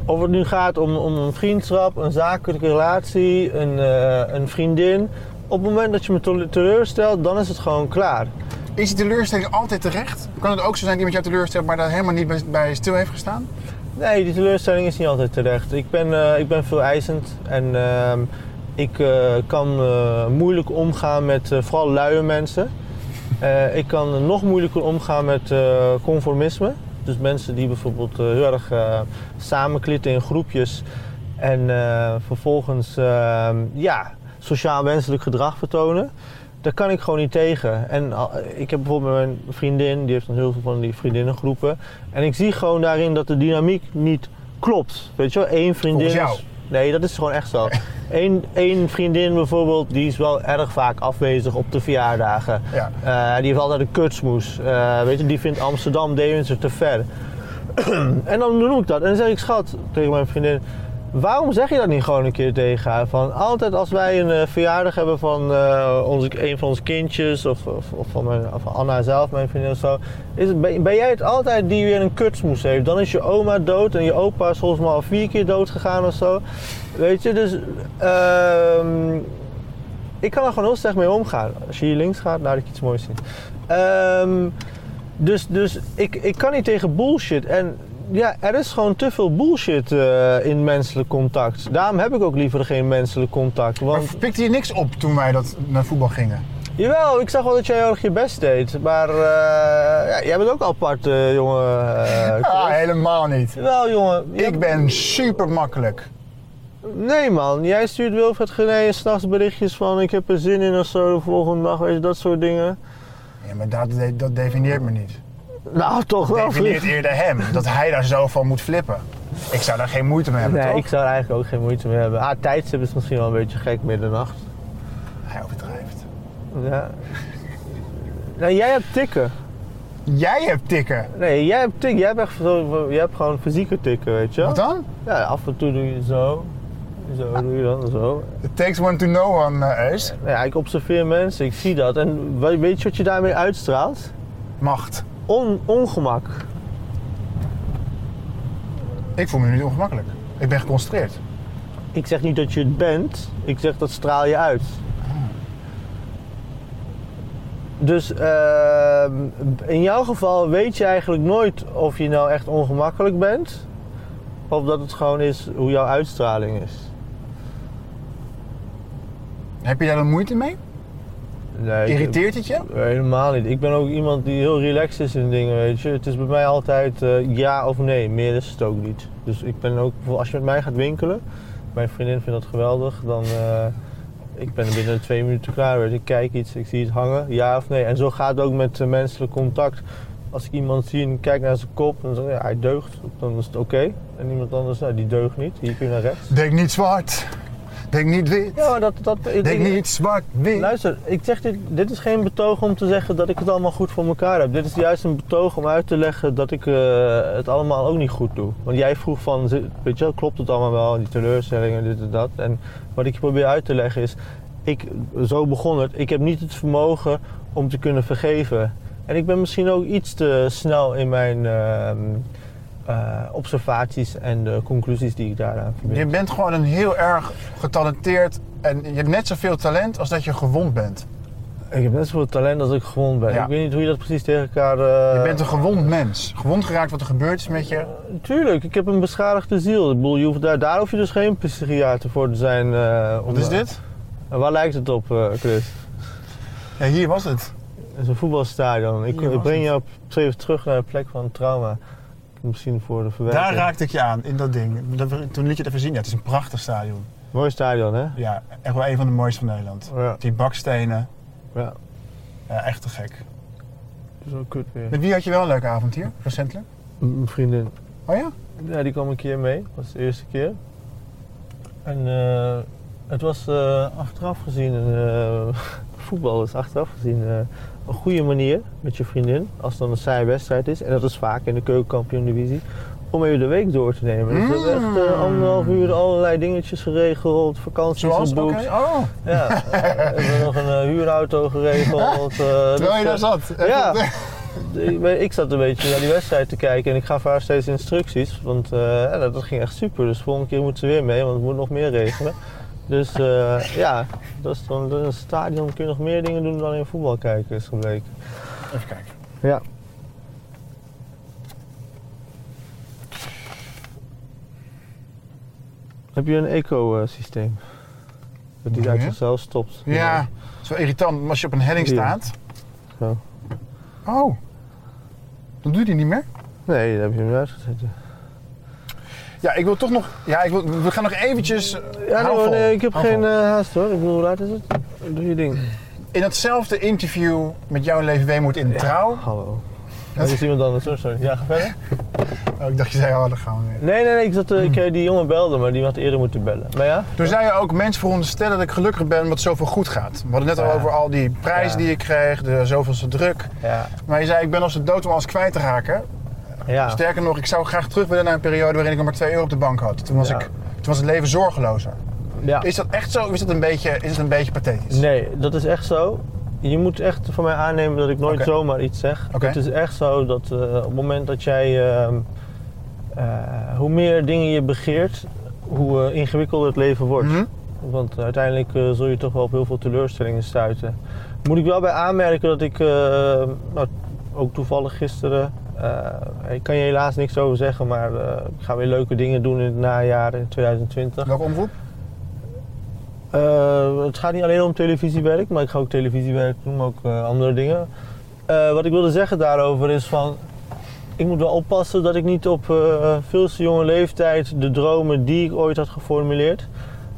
of het nu gaat om, om een vriendschap, een zakelijke relatie, een, eh, een vriendin. Op het moment dat je me tele- teleurstelt, dan is het gewoon klaar. Is die teleurstelling altijd terecht? Kan het ook zo zijn dat iemand jou teleurstelt, maar daar helemaal niet bij, stil heeft gestaan? Nee, die teleurstelling is niet altijd terecht. Ik ben, eh, ik ben veel eisend en ehm, ik eh, kan eh, moeilijk omgaan met vooral luie mensen. Ik kan nog moeilijker omgaan met conformisme. Dus mensen die bijvoorbeeld heel erg samenklitten in groepjes en vervolgens ehm, ja, sociaal wenselijk gedrag vertonen. Daar kan ik gewoon niet tegen. En al- ik heb bijvoorbeeld mijn vriendin, die heeft dan heel veel van die vriendinnengroepen. En ik zie gewoon daarin dat de dynamiek niet klopt. Weet je wel, één vriendin. Is- Nee, dat is gewoon echt zo. Eén, één vriendin bijvoorbeeld, die is wel erg vaak afwezig op de verjaardagen. Ja. Eh, die heeft altijd een kutsmoes. Eh, weet je, die vindt Amsterdam, Deventer te ver. en dan noem ik dat. En dan zeg ik, schat, tegen mijn vriendin... Waarom zeg je dat niet gewoon een keer tegen haar? Van altijd als wij een eh, verjaardag hebben van eh, onze, een van onze kindjes of, of, of van, of Anna zelf, mijn vriendin of zo. Is het, ben, ben jij het altijd die weer een kutsmoes heeft? Dan is je oma dood en je opa is volgens mij al vier keer dood gegaan of zo. Weet je, dus ehm, ik kan er gewoon heel slecht mee omgaan. Als je hier links gaat, laat ik iets moois zien. Ehm, dus dus ik, ik kan niet tegen bullshit. En ja, er is gewoon te veel bullshit eh, in menselijk contact. Daarom heb ik ook liever geen menselijk contact. Maar Want, pikte je niks op toen wij dat naar voetbal gingen? jawel, ik zag wel dat jij heel erg je best deed. Maar eh, ja, jij bent ook apart, eh, jongen. Ah, helemaal niet. Jawel, jongen. Ik hebt- ben super makkelijk. Nee man, jij stuurt Wilfred Gené s'nachts berichtjes van ik heb er zin in of zo de volgende dag, weet je, dat soort dingen. Ja, maar dat, dat definieert me niet. Nou, toch wel. definieert eerder hem. Dat hij daar zo van moet flippen. Ik zou daar geen moeite mee hebben, Nee, toch? ik zou er eigenlijk ook geen moeite mee hebben. Ah, tijdstip is misschien wel een beetje gek middernacht. Hij overdrijft. Ja. Nou, jij hebt tikken. Jij hebt tikken. Nee, jij hebt tikken. Jij hebt, echt zo, jij hebt gewoon fysieke tikken, weet je wel? Wat dan? Ja, af en toe doe je zo. Zo doe je dan, zo. It takes one to know one, uh, Ja, ik observeer mensen, ik zie dat. En we- weet je wat je daarmee uitstraalt? Macht. On, ongemak. Ik voel me nu niet ongemakkelijk. Ik ben geconcentreerd. Ik zeg niet dat je het bent, ik zeg dat straal je uit. Dus ehm, in jouw geval weet je eigenlijk nooit of je nou echt ongemakkelijk bent. Of dat het gewoon is hoe jouw uitstraling is. Heb je daar dan moeite mee? Nee, Irriteert het je? Helemaal niet. Ik ben ook iemand die heel relaxed is in dingen, weet je. Het is bij mij altijd eh, ja of nee. Meer is het ook niet. Dus ik ben ook, als je met mij gaat winkelen, mijn vriendin vindt dat geweldig, dan eh, ik ben binnen twee minuten klaar. Weet je. Ik kijk iets, ik zie het hangen, ja of nee. En zo gaat het ook met eh, menselijk contact. Als ik iemand zie en kijk naar zijn kop dan zeg ik, ja, hij deugt, dan is het oké. En iemand anders, nou, die deugt niet, hier kun je naar rechts. Denk niet zwart. Denk niet wit. Ja, dat, dat, ik- Denk ik- niet zwart, wit. Luister, ik zeg dit, dit is geen betoog om te zeggen dat ik het allemaal goed voor elkaar heb. Dit is juist een betoog om uit te leggen dat ik eh, het allemaal ook niet goed doe. Want jij vroeg van, weet je wel, klopt het allemaal wel, die teleurstellingen, dit en dat. En wat ik probeer uit te leggen is, ik, zo begon het, ik heb niet het vermogen om te kunnen vergeven. En ik ben misschien ook iets te snel in mijn ehm, eh, observaties en de conclusies die ik daaraan verbind. Je bent gewoon een heel erg getalenteerd en je hebt net zoveel talent als dat je gewond bent. Ik heb net zoveel talent als ik gewond ben. Ja. Ik weet niet hoe je dat precies tegen elkaar... eh, Je bent een gewond mens. Gewond geraakt wat er gebeurd is met je. Tuurlijk, ik heb een beschadigde ziel. Ik bedoel, je hoeft daar, daar hoef je dus geen psychiater voor te zijn. eh, om- Wat is dit? En waar lijkt het op, eh, Chris? Ja, hier was het. Het is een voetbalstadion. Ik, ik breng het. je op even terug naar een plek van trauma. Misschien voor de verwerking. Daar raakte ik je aan, in dat ding. Dat- Toen liet je het even zien. Ja, het is een prachtig stadion. Mooi stadion, hè? Ja, echt wel een van de mooiste van Nederland. Ja. Die bakstenen. Ja. Ja, echt te gek. Wel kut weer. Met wie had je wel een leuke avond hier, recentelijk? Mijn vriendin. Oh ja? Ja, die kwam een keer mee. Dat was de eerste keer. En eh, het was eh, achteraf gezien, eh, voetbal is achteraf gezien een goede manier met je vriendin. Als het dan een saaie wedstrijd is, en dat is vaak in de keukenkampioen-divisie, om even de week door te nemen. Dus we hebben echt eh, Mm. anderhalf uur allerlei dingetjes geregeld, vakanties Zoals? Geboekt. Oh, Ja, eh, we hebben nog een eh, huurauto geregeld. eh, terwijl je daar dus, zat. Ja. ik, zat een beetje naar die wedstrijd te kijken en ik gaf haar steeds instructies. Want dat, ging echt super. Dus de volgende keer moet ze weer mee, want we moeten nog meer regelen. Dus eh, ja, dat is dan, in een stadion kun je nog meer dingen doen dan in voetbal kijken, is gebleken. Even kijken. Ja. Heb je een eco-systeem? Dat die uit zichzelf stopt. Ja, zo irritant. Als je op een helling Hier. staat. Zo. Oh. Dan doet hij niet meer? Nee, daar heb je hem uitgezet. Ja, ik wil toch nog... Ja, ik wil, we gaan nog eventjes... Ja, nee, ik heb geen eh, haast hoor. Ik bedoel, hoe laat is het? Doe je ding. In datzelfde interview met jouw leven Weemoed in Trouw... Hallo. Dat is iemand anders hoor, sorry. Ja, ga verder. Oh, ik dacht je zei, oh, dan gaan we weer. Nee, nee, nee. Ik zat, eh, ik, eh, die jongen belde, maar die had eerder moeten bellen. Maar ja? Toen zei je ook, mensen veronderstellen dat ik gelukkig ben omdat zoveel goed gaat. We hadden net al Ja. over al die prijzen Ja. die ik kreeg, de zoveelste druk. Ja. Maar je zei, ik ben als de dood om alles kwijt te raken. Ja. Sterker nog, ik zou graag terug willen naar een periode waarin ik nog maar 2 euro op de bank had. Toen was, Ja. ik, toen was het leven zorgelozer. ja. Is dat echt zo of is het een beetje, is het een beetje pathetisch? Nee, dat is echt zo. Je moet echt van mij aannemen dat ik nooit zomaar iets zeg. Het is echt zo dat eh, op het moment dat jij... ehm, eh, hoe meer dingen je begeert, hoe eh, ingewikkelder het leven wordt. Mhm. Want uiteindelijk zul je toch wel op heel veel teleurstellingen stuiten. Moet ik wel bij aanmerken dat ik, nou, ook toevallig gisteren, eh, ik kan je helaas niks over zeggen, maar eh, ik ga weer leuke dingen doen in het najaar in 2020. Welke omroep? Eh, het gaat niet alleen om televisiewerk, maar ik ga ook televisiewerk doen, maar ook andere dingen. Wat ik wilde zeggen daarover is van, ik moet wel oppassen dat ik niet op veel te jonge leeftijd de dromen die ik ooit had geformuleerd,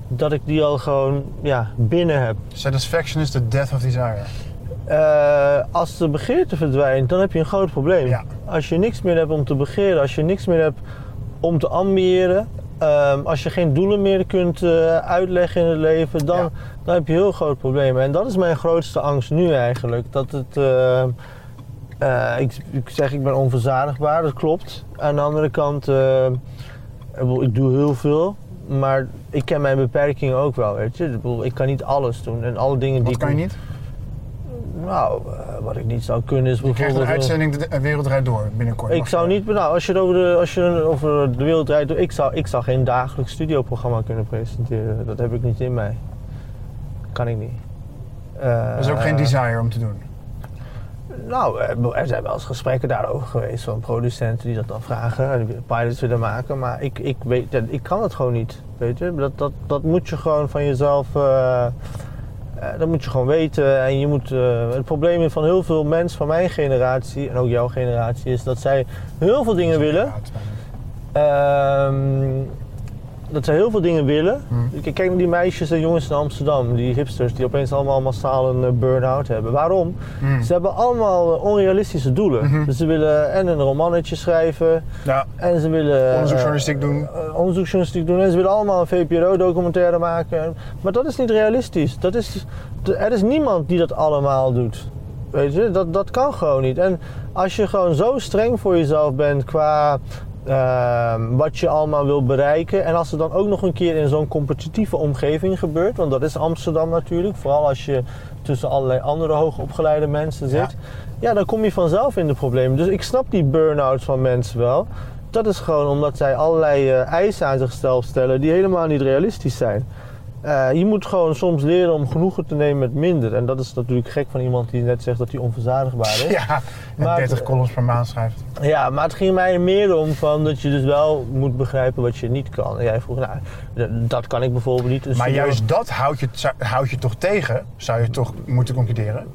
dat ik die al gewoon ja, binnen heb. Satisfaction is the death of desire. Eh, als de begeerte verdwijnt, dan heb je een groot probleem. Ja. Als je niks meer hebt om te begeren, als je niks meer hebt om te ambiëren, ehm, als je geen doelen meer kunt eh, uitleggen in het leven, dan, Ja. dan heb je heel groot probleem. En dat is mijn grootste angst nu eigenlijk. Dat het. eh, eh, ik, ik zeg ik ben onverzadigbaar, dat klopt. Aan de andere kant, eh, ik doe heel veel. Maar ik ken mijn beperkingen ook wel, weet je. Ik, kan niet alles doen. En alle dingen die Wat ik kan je niet? Nou, eh, wat ik niet zou kunnen is Je krijgt bijvoorbeeld... een uitzending de wereld door binnenkort. ik zou niet, nou, als je het over de, als je over de wereld door, ik zou, ik zou geen dagelijks studioprogramma kunnen presenteren. Dat heb ik niet in mij. Kan ik niet. Eh, Dat is ook geen desire om te doen. Nou, er- er zijn wel eens gesprekken daarover geweest van producenten die dat dan vragen en pilots willen maken. Maar ik, ik, weet, dat- ik kan het gewoon niet. Weet je? Dat, dat, dat moet je gewoon van jezelf. eh, eh, dat moet je gewoon weten. En je moet, eh, het probleem van heel veel mensen van mijn generatie en ook jouw generatie is dat zij heel veel dingen willen het is bijna- Ehm, dat ze heel veel dingen willen. Hmm. Ik kijk naar die meisjes en jongens in Amsterdam, die hipsters, die opeens allemaal massaal een eh, burn-out hebben. Waarom? Hmm. Ze hebben allemaal eh, onrealistische doelen. Mhm. Dus ze willen en een romannetje schrijven, Ja, en ze willen... onderzoeksjournalistiek doen. eh, eh, onderzoeksjournalistiek doen. En ze willen allemaal een VPRO-documentaire maken. Maar dat is niet realistisch. Dat is, er is niemand die dat allemaal doet. Weet je, dat, dat kan gewoon niet. En als je gewoon zo streng voor jezelf bent qua ehm, wat je allemaal wil bereiken. En als het dan ook nog een keer in zo'n competitieve omgeving gebeurt. Want dat is Amsterdam natuurlijk. Vooral als je tussen allerlei andere hoogopgeleide mensen zit. Ja, dan kom je vanzelf in de problemen. Dus ik snap die burn-outs van mensen wel. Dat is gewoon omdat zij allerlei eh, eisen aan zichzelf stellen die helemaal niet realistisch zijn. Eh, je moet gewoon soms leren om genoegen te nemen met minder. En dat is natuurlijk gek van iemand die net zegt dat hij onverzadigbaar is. Ja, en Maar- 30 columns per maand schrijft. Ja, maar het ging mij er meer om van dat je dus wel moet begrijpen wat je niet kan. En jij vroeg, nou, dat kan ik bijvoorbeeld niet. Dus Maar je- juist dat houdt je, houdt je toch tegen, zou je toch moeten concluderen.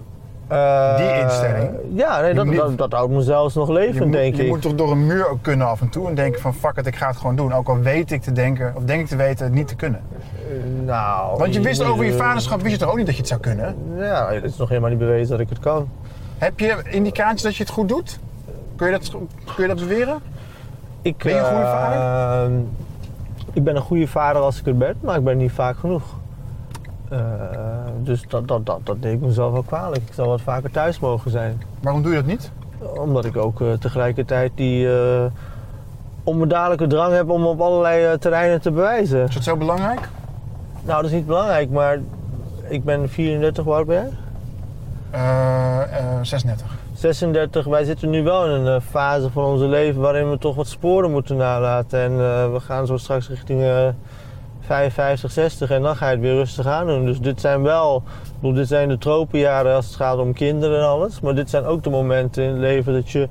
Eh, die instelling. Ja, nee, Je dat, moet- dat, dat houdt me zelfs nog Je, levend, moet, denk je ik. moet toch door een muur ook kunnen af en toe en denken van fuck it, ik ga het gewoon doen. Ook al weet ik te denken, of denk ik te weten het niet te kunnen. Nou, Want je wist over je eh, vaderschap, wist je toch ook niet dat je het zou kunnen? Ja, het is nog helemaal niet bewezen dat ik het kan. Heb je indicaties dat je het goed doet? Kun je dat, kun je dat beweren? Ik, Ben je een goede vader? eh, ik ben een goede vader als ik er ben, maar ik ben niet vaak genoeg. Eh, dus dat, dat, dat, dat deed ik mezelf wel kwalijk. Ik zou wat vaker thuis mogen zijn. Waarom doe je dat niet? Omdat ik ook eh, tegelijkertijd die eh onbedadelijke drang heb om op allerlei eh, terreinen te bewijzen. Is het zo belangrijk? Nou, dat is niet belangrijk, maar ik ben 34, hoe oud ben jij? Eh, eh, 36. 36, wij zitten nu wel in een eh, fase van onze leven waarin we toch wat sporen moeten nalaten. En eh, we gaan zo straks richting eh 55, 60 en dan ga je het weer rustig aan doen. Dus dit zijn wel, ik bedoel, dit zijn de tropenjaren als het gaat om kinderen en alles. Maar dit zijn ook de momenten in het leven dat je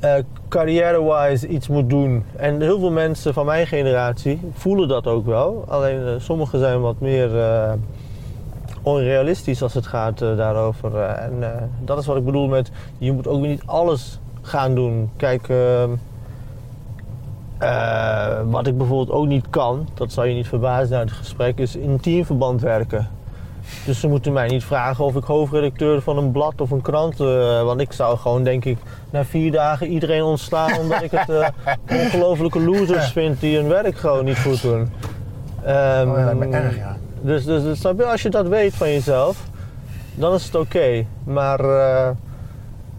eh carrière-wise iets moet doen. En heel veel mensen van mijn generatie voelen dat ook wel. Alleen eh, sommigen zijn wat meer eh, onrealistisch als het gaat daarover. En dat is wat ik bedoel met, je moet ook niet alles gaan doen. Kijk, ehm, eh, wat ik bijvoorbeeld ook niet kan, dat zal je niet verbazen uit het gesprek, is in teamverband werken. Dus ze moeten mij niet vragen of ik hoofdredacteur van een blad of een krant, eh, want ik zou gewoon denk ik na vier dagen iedereen ontslaan omdat ik het eh, ongelofelijke losers vind die hun werk gewoon niet goed doen. Oh, ja, lijkt me erg, ja. Dus, dus, dus snap je, als je dat weet van jezelf, dan is het oké. Maar eh,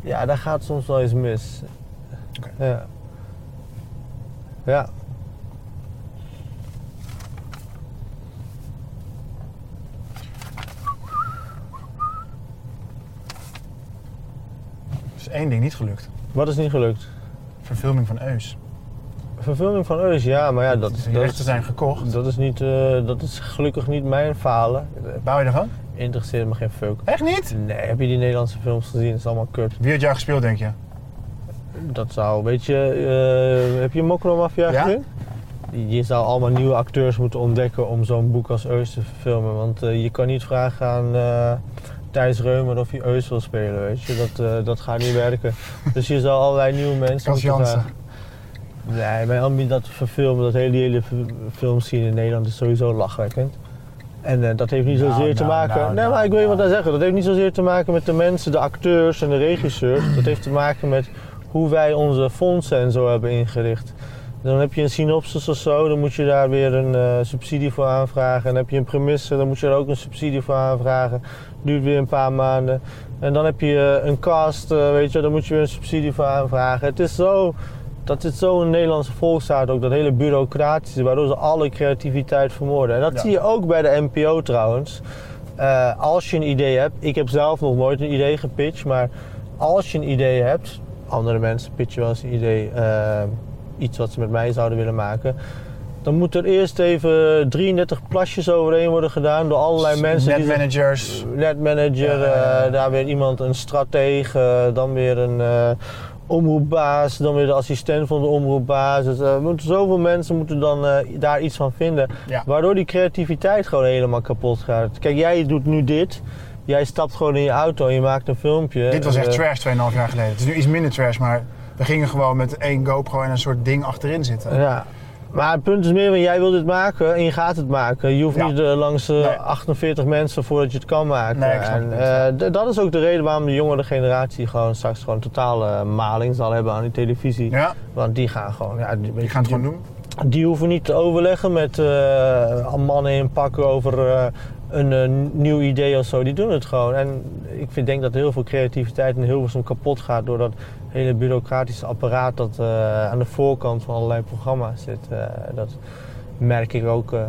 ja, daar gaat soms wel eens mis. Ja. Ja. Één ding niet gelukt. Wat is niet gelukt? Verfilming van Eus. Verfilming van Eus, ja, maar ja, dat, Die dat, rechten zijn gekocht. dat, is niet, eh, dat is gelukkig niet mijn falen. Bouw je ervan? Interesseert me geen fuck. Echt niet? Nee, heb je die Nederlandse films gezien? Dat is allemaal kut. Wie had jou gespeeld, denk je? Dat zou, weet je, eh, heb je Mokro Mafia Ja. gezien? Je zou allemaal nieuwe acteurs moeten ontdekken om zo'n boek als Eus te verfilmen. Want eh, je kan niet vragen aan Thijs Reumer of hij Eus wil spelen, weet je. Dat, eh, dat gaat niet werken. Dus je zou allerlei nieuwe mensen Cas moeten. Nee, mijn ambitie dat verfilmen, dat hele, hele filmscene in Nederland is sowieso lachwekkend. En eh, dat heeft niet Nou, zozeer te nou, maken. nou, nee, maar ik wil je wat daar zeggen. Dat heeft niet zozeer te maken met de mensen, de acteurs en de regisseurs. Dat heeft te maken met hoe wij onze fondsen en zo hebben ingericht. Dan heb je een synopsis of zo, dan moet je daar weer een eh, subsidie voor aanvragen. En heb je een premisse, dan moet je er ook een subsidie voor aanvragen. Duurt weer een paar maanden. En dan heb je eh, een cast, eh, weet je, dan moet je weer een subsidie voor aanvragen. Het is zo, dat zit zo in de Nederlandse volksstaat ook, dat hele bureaucratische, waardoor ze alle creativiteit vermoorden. En dat Ja. zie je ook bij de NPO trouwens. Als je een idee hebt, ik heb zelf nog nooit een idee gepitcht, maar als je een idee hebt, andere mensen pitchen wel eens een idee, iets wat ze met mij zouden willen maken. Dan moet er eerst even 33 plasjes overheen worden gedaan door allerlei mensen. Netmanagers. netmanager, Ja, ja. eh, daar weer iemand, een strateeg, eh, dan weer een eh, omroepbaas, dan weer de assistent van de omroepbaas. Dus, eh, moeten, zoveel mensen moeten dan daar iets van vinden. Ja. Waardoor die creativiteit gewoon helemaal kapot gaat. Kijk, jij doet nu dit. Jij stapt gewoon in je auto en je maakt een filmpje. Dit was echt trash 2,5 jaar geleden. Het is nu iets minder trash, maar we gingen gewoon met één GoPro en een soort ding achterin zitten. Ja. Maar het punt is meer, jij wil dit maken en je gaat het maken. Je hoeft Ja. niet eh, langs eh, Nee. 48 mensen voordat je het kan maken. Nee, en, het. eh, dat is ook de reden waarom de jongere generatie gewoon straks gewoon totale maling zal hebben aan die televisie. Ja, Want die gaan gewoon, ja, die, die gaan het gewoon doen. die hoeven niet te overleggen met eh, mannen in pakken over eh, een eh, nieuw idee of zo. Die doen het gewoon. En ik vind, denk dat heel veel creativiteit in Hilversum kapot gaat door dat hele bureaucratische apparaat dat eh, aan de voorkant van allerlei programma's zit. Eh, dat merk ik ook eh,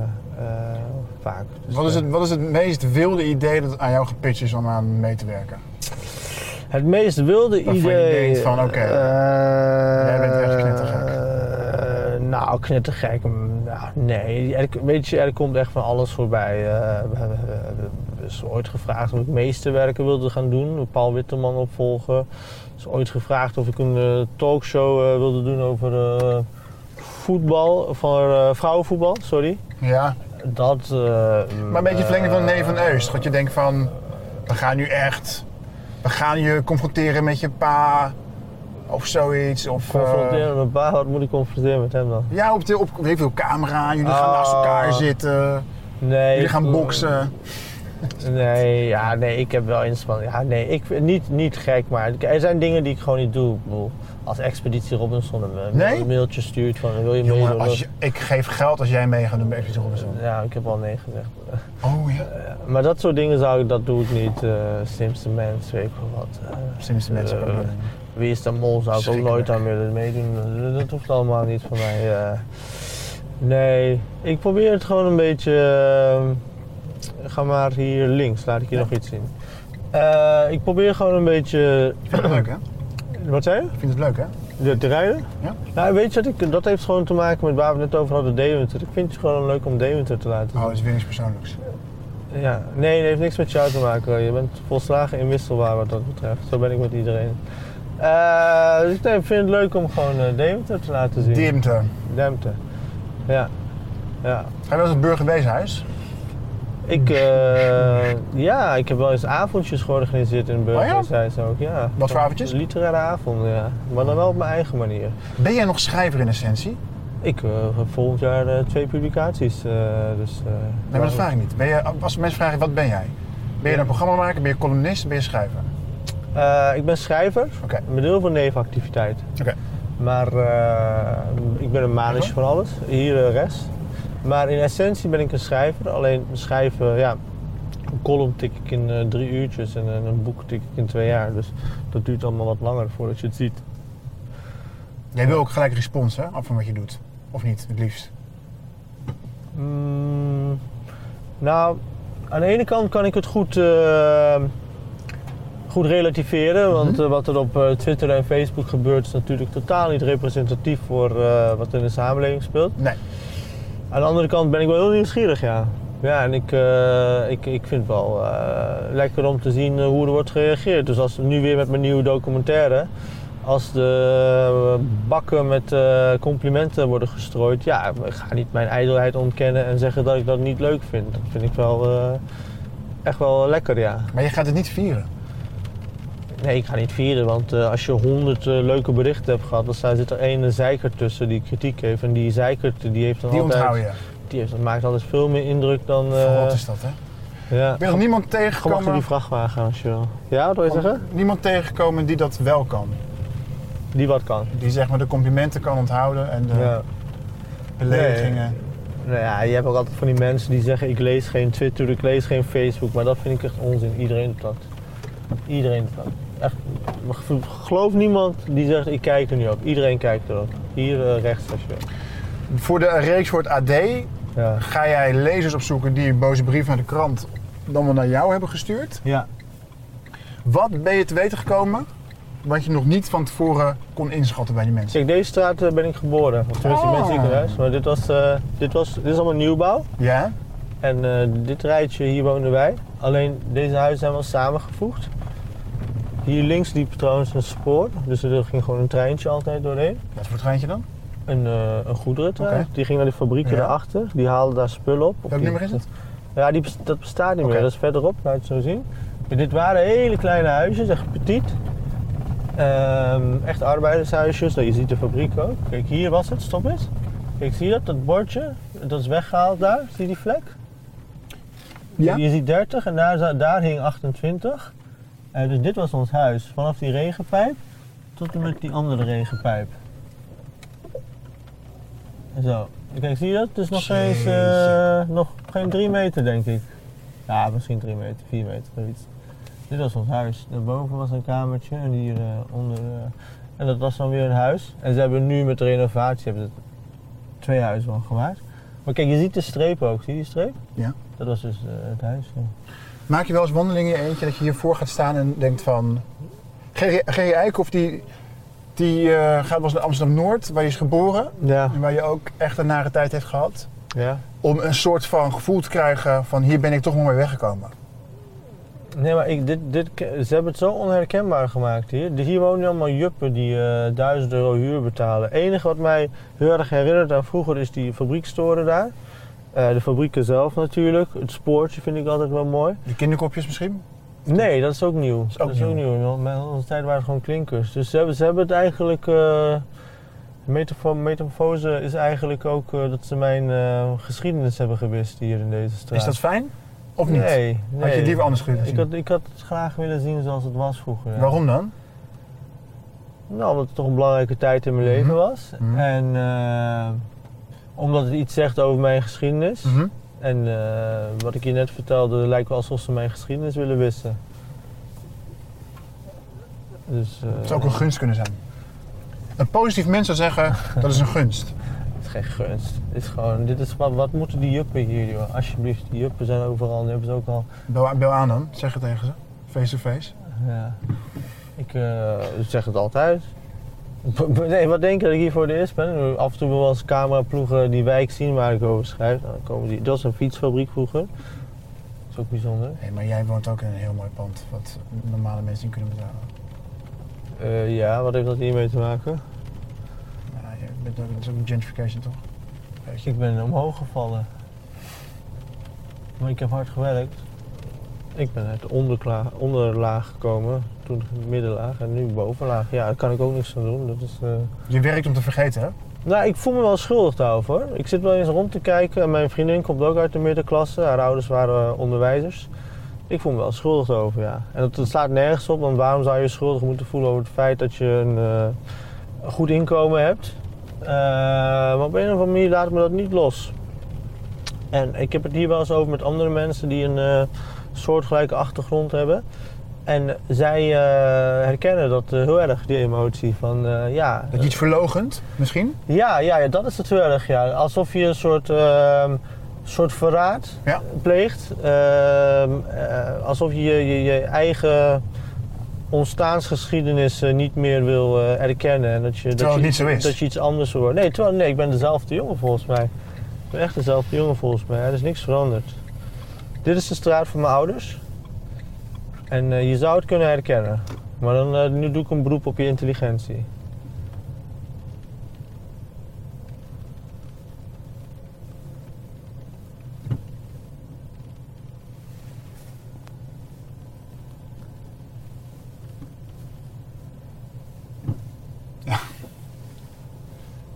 vaak. Dus, Wat is, het, wat is het meest wilde idee dat aan jou gepitcht is om aan mee te werken? Het meest wilde Waarvan je idee. denkt van, oké, jij bent echt knettergek. nou, knettergek. mm, Nou, nee, er, weet je, er komt echt van alles voorbij. We hebben is ooit gevraagd of ik meesterwerken wilde gaan doen, Paul Witteman opvolgen. Is ooit gevraagd of ik een eh, talkshow eh, wilde doen over eh, voetbal, van vrouwenvoetbal, sorry. Ja, Dat. maar een beetje verlenging van Nee van Eust. Dat je denkt van, we gaan nu echt, we gaan je confronteren met je pa of zoiets. Of, Confronteren met pa, wat moet ik confronteren met hem dan? ja, op, de, op ik veel, camera, jullie gaan Ah. naast elkaar zitten, Nee. jullie gaan boksen. Nee, ja, nee, ik heb wel inspanning. Ja, nee, ik, niet, niet gek, maar er zijn dingen die ik gewoon niet doe. Ik bedoel, als Expeditie Robinson een, een Nee? mailtje stuurt van wil je Jongen, als je, ik geef geld als jij mee gaat doen bij Expeditie Robinson. Ja, ik heb al nee gezegd. Oh ja. Eh, maar dat soort dingen zou ik, dat doe ik niet. eh Simpson Mans, weet ik wel wat. Eh, Slimste mensen eh, wel. Wie is de mol zou ik ook nooit aan willen meedoen. Dat- hoeft allemaal niet van mij. eh. nee, ik probeer het gewoon een beetje. Ga maar hier links, laat ik je Ja. nog iets zien. Eh, ik probeer gewoon een beetje. Ik vind het leuk, hè? Wat zei je? Ik vind het leuk, hè? De, te rijden? Ja. Nou, weet je wat ik, dat heeft gewoon te maken met waar we net over hadden, Deventer. Ik vind het gewoon leuk om Deventer te laten zien. Oh, dat is weer iets persoonlijks. Ja, nee, het heeft niks met jou te maken. Je bent volslagen inwisselbaar wat dat betreft. Zo ben ik met iedereen. Eh, dus nee, ik vind het leuk om gewoon eh, Deventer te laten zien. Diemte. Deventer. Ja. Ja. Ga je wel eens het burgerweeshuis? Ik, eh, ja, ik heb wel eens avondjes georganiseerd in Oh ja? Burgerhuis ook. Ja. Wat voor avondjes? Literaire avonden, ja. Maar dan wel op mijn eigen manier. Ben jij nog schrijver in essentie? Ik eh, heb volgend jaar eh, twee publicaties. dus, Nee, maar dat vraag ik niet. Ben je, als mensen vragen, wat ben jij? Ben je een programmamaker, ben je columnist, ben je schrijver? Ik ben schrijver, Oké. met heel veel nevenactiviteit. Maar ik ben een manager van alles, hier rest. Maar in essentie ben ik een schrijver. Alleen schrijven, ja, een column tik ik in eh, drie uurtjes en eh, een boek tik ik in twee jaar. Dus dat duurt allemaal wat langer voordat je het ziet. Jij wil ook gelijk respons, hè? Af van wat je doet. Of niet, het liefst. Mm, nou, aan de ene kant kan ik het goed, eh, goed relativeren. Want eh, wat er op Twitter en Facebook gebeurt is natuurlijk totaal niet representatief voor wat er in de samenleving speelt. Nee. Aan de andere kant ben ik wel heel nieuwsgierig, ja. Ja, en ik, eh, ik, ik vind het wel eh, lekker om te zien eh, hoe er wordt gereageerd. Dus als nu weer met mijn nieuwe documentaire, als de bakken met complimenten worden gestrooid, ja, ik ga niet mijn ijdelheid ontkennen en zeggen dat ik dat niet leuk vind. Dat vind ik wel echt wel lekker, ja. Maar je gaat het niet vieren. Nee, ik ga niet vieren, want eh, als je honderd eh, leuke berichten hebt gehad, dan zit er één zeiker tussen die kritiek heeft. En die zeikert, die heeft dan Die altijd... onthoud je. Die heeft, dat maakt altijd veel meer indruk dan... eh, Voor wat is dat, hè? ja. Ik ben nog niemand tegengekomen, die vrachtwagen als je wil. Ja, wat wil je zeggen? niemand tegengekomen die dat wel kan. Die wat kan. Die zeg maar de complimenten kan onthouden en de Ja. beledigingen. Nou ja, je hebt ook altijd van die mensen die zeggen ik lees geen Twitter, ik lees geen Facebook. Maar dat vind ik echt onzin. Iedereen doet dat. Iedereen doet dat. Echt, geloof niemand die zegt ik kijk er niet op. Iedereen kijkt erop. Hier eh, rechts als je. Voor de reeks voor het AD Ja. ga jij lezers opzoeken die een boze brief naar de krant dan wel naar jou hebben gestuurd. ja. Wat ben je te weten gekomen wat je nog niet van tevoren kon inschatten bij die mensen? Kijk, deze straat eh, ben ik geboren. Of tenminste, ik ben ziekenhuis. Maar dit was, eh, dit was, dit is allemaal nieuwbouw. Ja? En dit rijtje, hier woonden wij. Alleen deze huizen zijn wel samengevoegd. Hier links liep trouwens een spoor. Dus er ging gewoon een treintje altijd doorheen. Wat voor treintje dan? Een, eh een goederentrein. Die ging naar die fabrieken Ja. daarachter. Die haalden daar spullen op. Welk nummer is het? Ja, die, dat bestaat niet meer. Dat is verderop, laat je het zo zien. Maar dit waren hele kleine huisjes, echt petit. Ehm, echt arbeidershuisjes. Nou, je ziet de fabriek ook. Kijk, hier was het. Stop eens. Kijk, zie je dat? Dat bordje. Dat is weggehaald daar. Zie je die vlek? Ja? Je ziet 30 en daar, daar hing 28. Eh, dus dit was ons huis. Vanaf die regenpijp tot en met die andere regenpijp. Zo. Kijk, zie je dat? Het is nog eens eh, nog geen 3 meter, denk ik. Ja, misschien 3 meter, 4 meter, zoiets. Dit was ons huis. Daarboven was een kamertje en hier eh, onder. en dat was dan weer een huis. En ze hebben nu met de renovatie hebben ze twee huizen van gemaakt. Maar kijk, je ziet de streep ook. Zie je die streep? Ja. Dat was dus het huis. ja. Maak je wel eens wandelingen in je eentje dat je hiervoor gaat staan en denkt van... Gerry Eikhoff die, die eh, gaat eens naar Amsterdam-Noord, waar je is geboren. Ja. En waar je ook echt een nare tijd heeft gehad. ja. Om een soort van gevoel te krijgen van hier ben ik toch nog mee weggekomen. Nee, maar ik, dit, dit, ze hebben het zo onherkenbaar gemaakt hier. Hier wonen allemaal juppen die 1000 euro huur betalen. Het enige wat mij heel erg herinnert aan vroeger is die fabriekstoren daar. Eh, de fabrieken zelf natuurlijk. Het spoortje vind ik altijd wel mooi. Die kinderkopjes misschien? Nee, dat is ook nieuw. is ook nieuw. Want Bij onze tijd waren het gewoon klinkers. Dus ze hebben, ze hebben het eigenlijk... metafo- metamorfose is eigenlijk ook eh, dat ze mijn geschiedenis hebben gewist hier in deze straat. Is dat fijn? Of niet? Nee, nee. Had je liever anders willen Ik zien? had, ik had het graag willen zien zoals het was vroeger. ja. Waarom dan? Nou, omdat het toch een belangrijke tijd in mijn leven Mhm. was. Mhm. En omdat het iets zegt over mijn geschiedenis. Mhm. En eh, wat ik je net vertelde, lijkt wel alsof ze mijn geschiedenis willen wissen. Dus, eh, Het zou ook een gunst kunnen zijn. Een positief mens zou zeggen, dat is een gunst. Het is geen gunst. Het is gewoon, dit is, wat, wat moeten die juppen hier, joh? Alsjeblieft, die juppen zijn overal. Die hebben ze ook al. Bel, bel aan dan, zeg het tegen ze. Face to face. Ja. Ik eh, zeg het altijd. Nee, wat denk je dat ik hier voor de eerst ben? Af en toe wil als cameraploegen die wijk zien waar ik over schrijf. Nou, dan komen die. Dat was een fietsfabriek vroeger. Dat is ook bijzonder. Nee, maar jij woont ook in een heel mooi pand wat normale mensen niet kunnen betalen. Eh, ja, wat heeft dat hiermee te maken? Nou, je bent ook, dat is ook een gentrification toch? Ik ben omhoog gevallen. Maar ik heb hard gewerkt. Ik ben uit de onderlaag gekomen, toen middenlaag en nu bovenlaag. Ja, daar kan ik ook niks aan doen. Dat is, eh, Je werkt om te vergeten, hè? Nou, ik voel me wel schuldig daarover. hoor. Ik zit wel eens rond te kijken en mijn vriendin komt ook uit de middenklasse. Haar ouders waren onderwijzers. Ik voel me wel schuldig over, ja. En dat, dat slaat nergens op, want waarom zou je schuldig moeten voelen over het feit dat je een, eh, goed inkomen hebt? Eh, maar op een of andere manier laat me dat niet los. En ik heb het hier wel eens over met andere mensen die een soortgelijke achtergrond hebben. En zij eh, herkennen dat eh, heel erg, die emotie van eh, ja. Dat je iets verlogend, misschien? Ja, ja, ja, dat is het heel erg. Ja. Alsof je een soort, ehm, soort verraad Ja. pleegt. Ehm, eh, alsof je je, je je eigen ontstaansgeschiedenis niet meer wil erkennen. En dat je, dat Terwijl je, het niet zo is. Dat je iets anders hoort. Nee, terwijl, nee, ik ben dezelfde jongen volgens mij. Ik ben echt dezelfde jongen volgens mij. Er is niks veranderd. Dit is de straat van mijn ouders. En eh, je zou het kunnen herkennen. Maar dan, eh, nu doe ik een beroep op je intelligentie.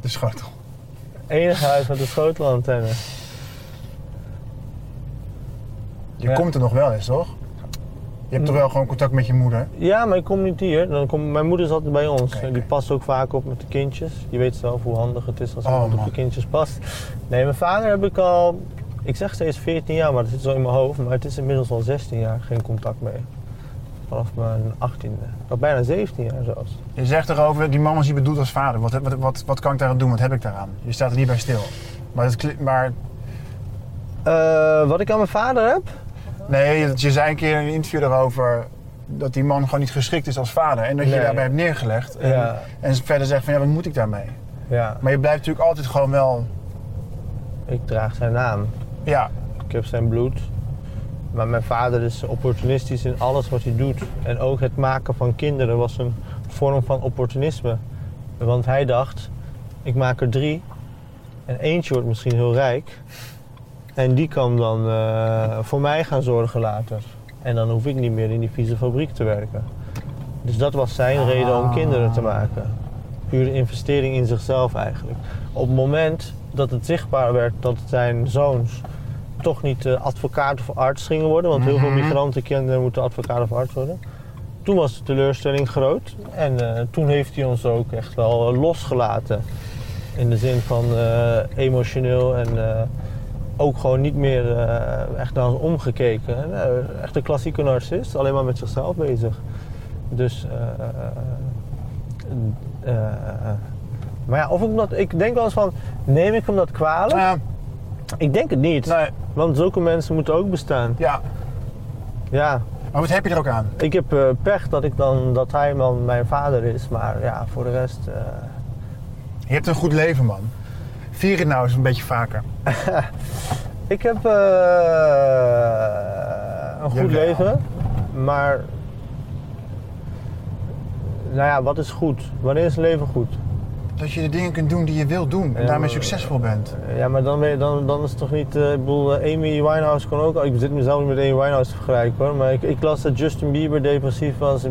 De schotel. Enige huis met een schotelantenne. Je Ja. komt er nog wel eens, toch? Je hebt toch wel gewoon contact met je moeder? Ja, maar ik kom niet hier. Dan komt, mijn moeder is altijd bij ons. Die past ook vaak op met de kindjes. Je weet zelf hoe handig het is als Oh, iemand op man. de kindjes past. Nee, mijn vader heb ik al, ik zeg steeds 14 jaar, maar dat zit zo in mijn hoofd. Maar het is inmiddels al 16 jaar geen contact mee. Vanaf mijn 18e. Of bijna 17 jaar zelfs. Je zegt erover, die man was niet bedoeld als vader. Wat, wat, wat, wat kan ik daaraan doen? Wat heb ik daaraan? Je staat er niet bij stil. Maar, het, maar Eh, wat ik aan mijn vader heb? Nee, je zei een keer in een interview erover dat die man gewoon niet geschikt is als vader. En dat je Nee. daarbij hebt neergelegd. En, Ja. en verder zegt van ja, wat moet ik daarmee? Ja, Maar je blijft natuurlijk altijd gewoon wel, ik draag zijn naam. ja, Ik heb zijn bloed. Maar mijn vader is opportunistisch in alles wat hij doet. En ook het maken van kinderen was een vorm van opportunisme. Want hij dacht, ik maak er drie. En eentje wordt misschien heel rijk. En die kan dan eh, voor mij gaan zorgen later. En dan hoef ik niet meer in die vieze fabriek te werken. Dus dat was zijn reden om kinderen te maken. Pure investering in zichzelf eigenlijk. Op het moment dat het zichtbaar werd dat zijn zoons toch niet eh, advocaat of arts gingen worden, want heel veel Mhm. migrantenkinderen moeten advocaat of arts worden. Toen was de teleurstelling groot en eh, toen heeft hij ons ook echt wel losgelaten. In de zin van emotioneel en ook gewoon niet meer eh, echt naar ons omgekeken. En, echt een klassieke narcist, alleen maar met zichzelf bezig. Dus, eh, eh, maar ja, of ik dat, ik denk wel eens van, neem ik hem dat kwalijk? ja, Ik denk het niet. nee, Want zulke mensen moeten ook bestaan. ja. Ja, Maar wat heb je er ook aan? ik heb pech dat, ik dan, dat hij dan mijn vader is. Maar ja, voor de rest... Je hebt een goed leven, man. Vier het nou eens een beetje vaker. ik heb eh, een goed Jawel. leven. Maar... Nou ja, wat is goed? Wanneer is leven goed? Dat je de dingen kunt doen die je wilt doen en Ja, daarmee succesvol bent. Ja, maar dan, ben je, dan, dan is het toch niet... eh, ik bedoel, eh, Amy Winehouse kon ook... Ik zit mezelf niet met Amy Winehouse te vergelijken hoor. Maar ik, ik las dat Justin Bieber depressief was. Ik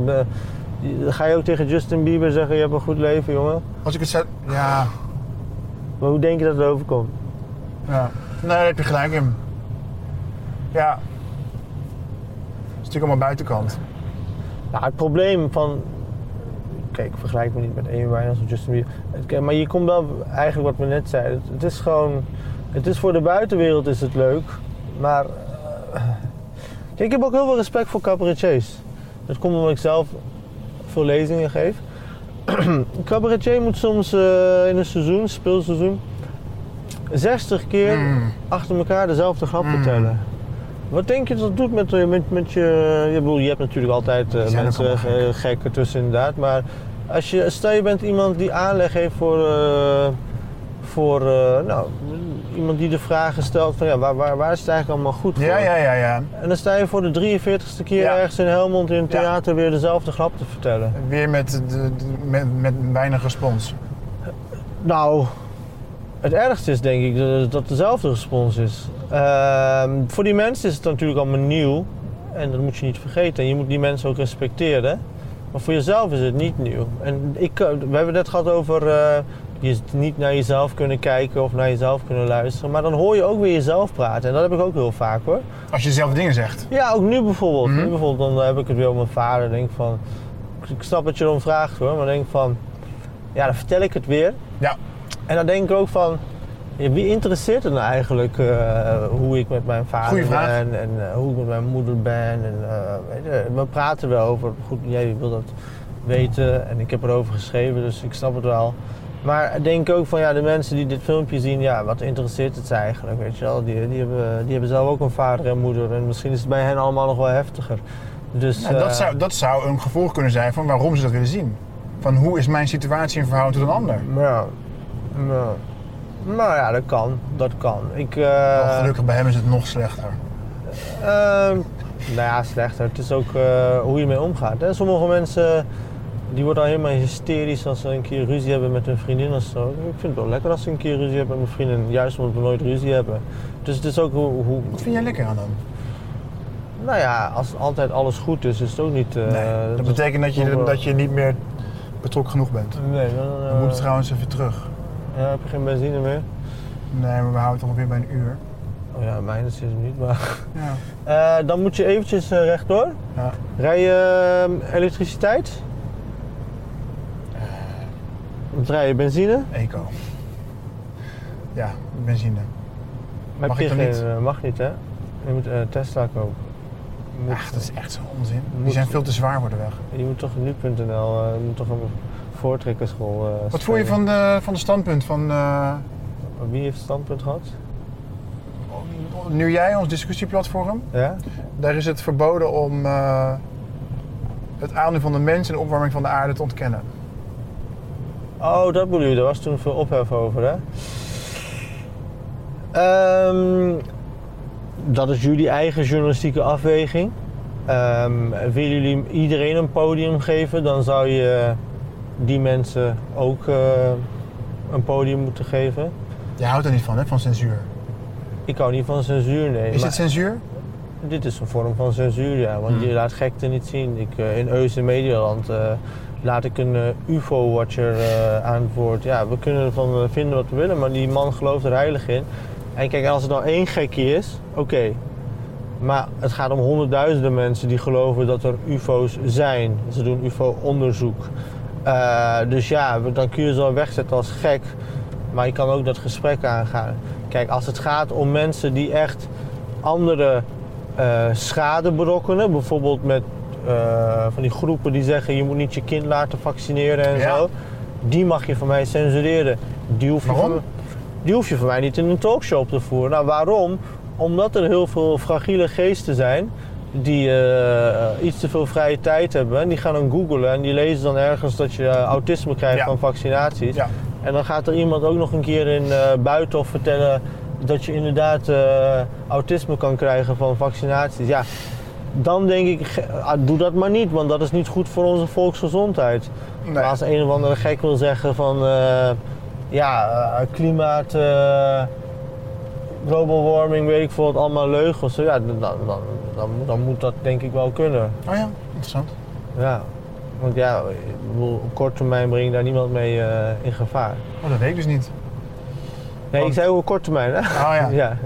ga je ook tegen Justin Bieber zeggen... Je hebt een goed leven, jongen? Als ik het zou... Ja, Maar hoe denk je dat het overkomt? ja. Nee, daar heb je gelijk in. Ja. Het is natuurlijk allemaal buitenkant. Nou, het probleem van... Kijk, ik vergelijk me niet met Amy Winehouse of Justin Bieber. Maar je komt wel eigenlijk wat we net zeiden. Het, het is gewoon... Het is voor de buitenwereld is het leuk. Maar... eh, Kijk, ik heb ook heel veel respect voor cabaretiers. Dat komt omdat ik zelf veel lezingen geef. Cabaretier moet soms eh, in een seizoen, speelseizoen... 60 keer Mm. achter elkaar dezelfde grap Mm. vertellen. Wat denk je dat dat doet met, eh, met, met je... Je, bedoel, je hebt natuurlijk altijd eh, mensen eh, gekken tussen inderdaad. Maar als je, stel je bent iemand die aanleg heeft voor... voor nou, iemand die de vragen stelt van ja, waar, waar, waar is het eigenlijk allemaal goed voor? Ja, ja, ja, ja. En dan sta je voor de 43ste keer Ja. ergens in Helmond in een Ja. theater weer dezelfde grap te vertellen. Weer met, de, met, met weinig respons. Nou, het ergste is denk ik dat dat dezelfde respons is. Ehm, voor die mensen is het natuurlijk allemaal nieuw. En dat moet je niet vergeten. En je moet die mensen ook respecteren. Maar voor jezelf is het niet nieuw. En ik, we hebben het net gehad over eh, je niet naar jezelf kunnen kijken of naar jezelf kunnen luisteren. Maar dan hoor je ook weer jezelf praten. En dat heb ik ook heel vaak hoor. Als je dezelfde dingen zegt. Ja, ook nu bijvoorbeeld. Mhm. Nu bijvoorbeeld, dan heb ik het weer over mijn vader. denk ik van, ik snap wat je erom vraagt hoor, maar dan denk van, ja, dan vertel ik het weer. Ja. En dan denk ik ook van, ja, wie interesseert het nou eigenlijk eh, hoe ik met mijn vader ben en eh, hoe ik met mijn moeder ben. En, eh, weet je, we praten wel over, goed, jij wil dat weten en ik heb erover geschreven, dus ik snap het wel. Maar ik denk ook van ja, de mensen die dit filmpje zien, ja, wat interesseert het ze eigenlijk? Weet je wel? Die, die, hebben, die hebben zelf ook een vader en moeder en misschien is het bij hen allemaal nog wel heftiger. Dus, Ja, dat, eh, zou, dat zou een gevolg kunnen zijn van waarom ze dat willen zien. Van hoe is mijn situatie in verhouding tot een ander? Ja. Nou, nou ja, dat kan. Dat kan. Ik, eh, Oh, gelukkig bij hem is het nog slechter. Ehm, nou ja, slechter. Het is ook eh, hoe je ermee omgaat. Hè? Sommige mensen die worden al helemaal hysterisch als ze een keer ruzie hebben met hun vriendin of zo. Ik vind het wel lekker als ze een keer ruzie hebben met mijn vriendin. Juist omdat we nooit ruzie hebben. Dus het is ook hoe... hoe Wat vind jij lekker aan dan? nou ja, als altijd alles goed is, is het ook niet... eh, nee, dat betekent dat je, dat je niet meer betrokken genoeg bent. Nee, dan... We eh, moeten trouwens even terug. ja, heb je geen benzine meer? Nee, maar we houden het ongeveer bij een uur. Oh ja, mijn is het niet, maar... Ja. Eh, dan moet je eventjes rechtdoor. ja. Rij je eh, elektriciteit? Of rij je benzine? Eco. Ja, benzine. Mag ik geen, niet? eh, mag niet, hè? Je moet eh, Tesla kopen. Moet, Ach, dat is echt zo'n onzin. Die zijn veel te zwaar voor de weg. je moet toch nu.nl, eh, je moet toch een voortrekkerschool. eh, Wat voel je van de, van de standpunt van... Wie heeft het standpunt gehad? nu jij, ons discussieplatform, Ja? daar is het verboden om het aandeel van de mens in de opwarming van de aarde te ontkennen. Oh, dat bedoel je. Daar was toen veel ophef over, hè? Ehm, dat is jullie eigen journalistieke afweging. Ehm, willen jullie iedereen een podium geven, dan zou je die mensen ook eh, een podium moeten geven. Je houdt er niet van, hè, van censuur. Ik hou niet van censuur, nee. Is het censuur? dit is een vorm van censuur, ja. Want Hmm. je laat gekte niet zien. Ik, eh, in Eus Medialand eh, laat ik een eh, UFO-watcher eh, aan het woord. Ja, we kunnen ervan eh, vinden wat we willen, maar die man gelooft er heilig in. En kijk, als er dan één gekkie is, oké. Maar het gaat om honderdduizenden mensen die geloven dat er UFO's zijn. Ze doen UFO-onderzoek. Eh, dus ja, dan kun je ze wel wegzetten als gek. Maar je kan ook dat gesprek aangaan. Kijk, als het gaat om mensen die echt andere eh, schade berokkenen, bijvoorbeeld met eh, van die groepen die zeggen je moet niet je kind laten vaccineren en Ja. zo, die mag je van mij censureren. Die hoef je Waarom? van, die hoef je van mij niet in een talkshow te voeren. Nou, waarom? Omdat er heel veel fragiele geesten zijn die eh, iets te veel vrije tijd hebben. En die gaan dan googlen en die lezen dan ergens dat je eh, autisme krijgt Ja. van vaccinaties. Ja. En dan gaat er iemand ook nog een keer in eh Buitenhof vertellen dat je inderdaad autisme kan krijgen van vaccinaties. Ja, dan denk ik, ah, doe dat maar niet, want dat is niet goed voor onze volksgezondheid. Nee. Maar als een of andere gek wil zeggen van eh, ja, eh, klimaat, eh, global warming, weet ik veel wat, allemaal leugens. Ja, dan, dan, dan, dan, dan moet dat denk ik wel kunnen. Oh ja, interessant. Ja. Want ja, op korte termijn breng je daar niemand mee eh, in gevaar. Oh, dat weet ik dus niet. Nee, ik zei ook op korte termijn, hè? Oh ja. Ja.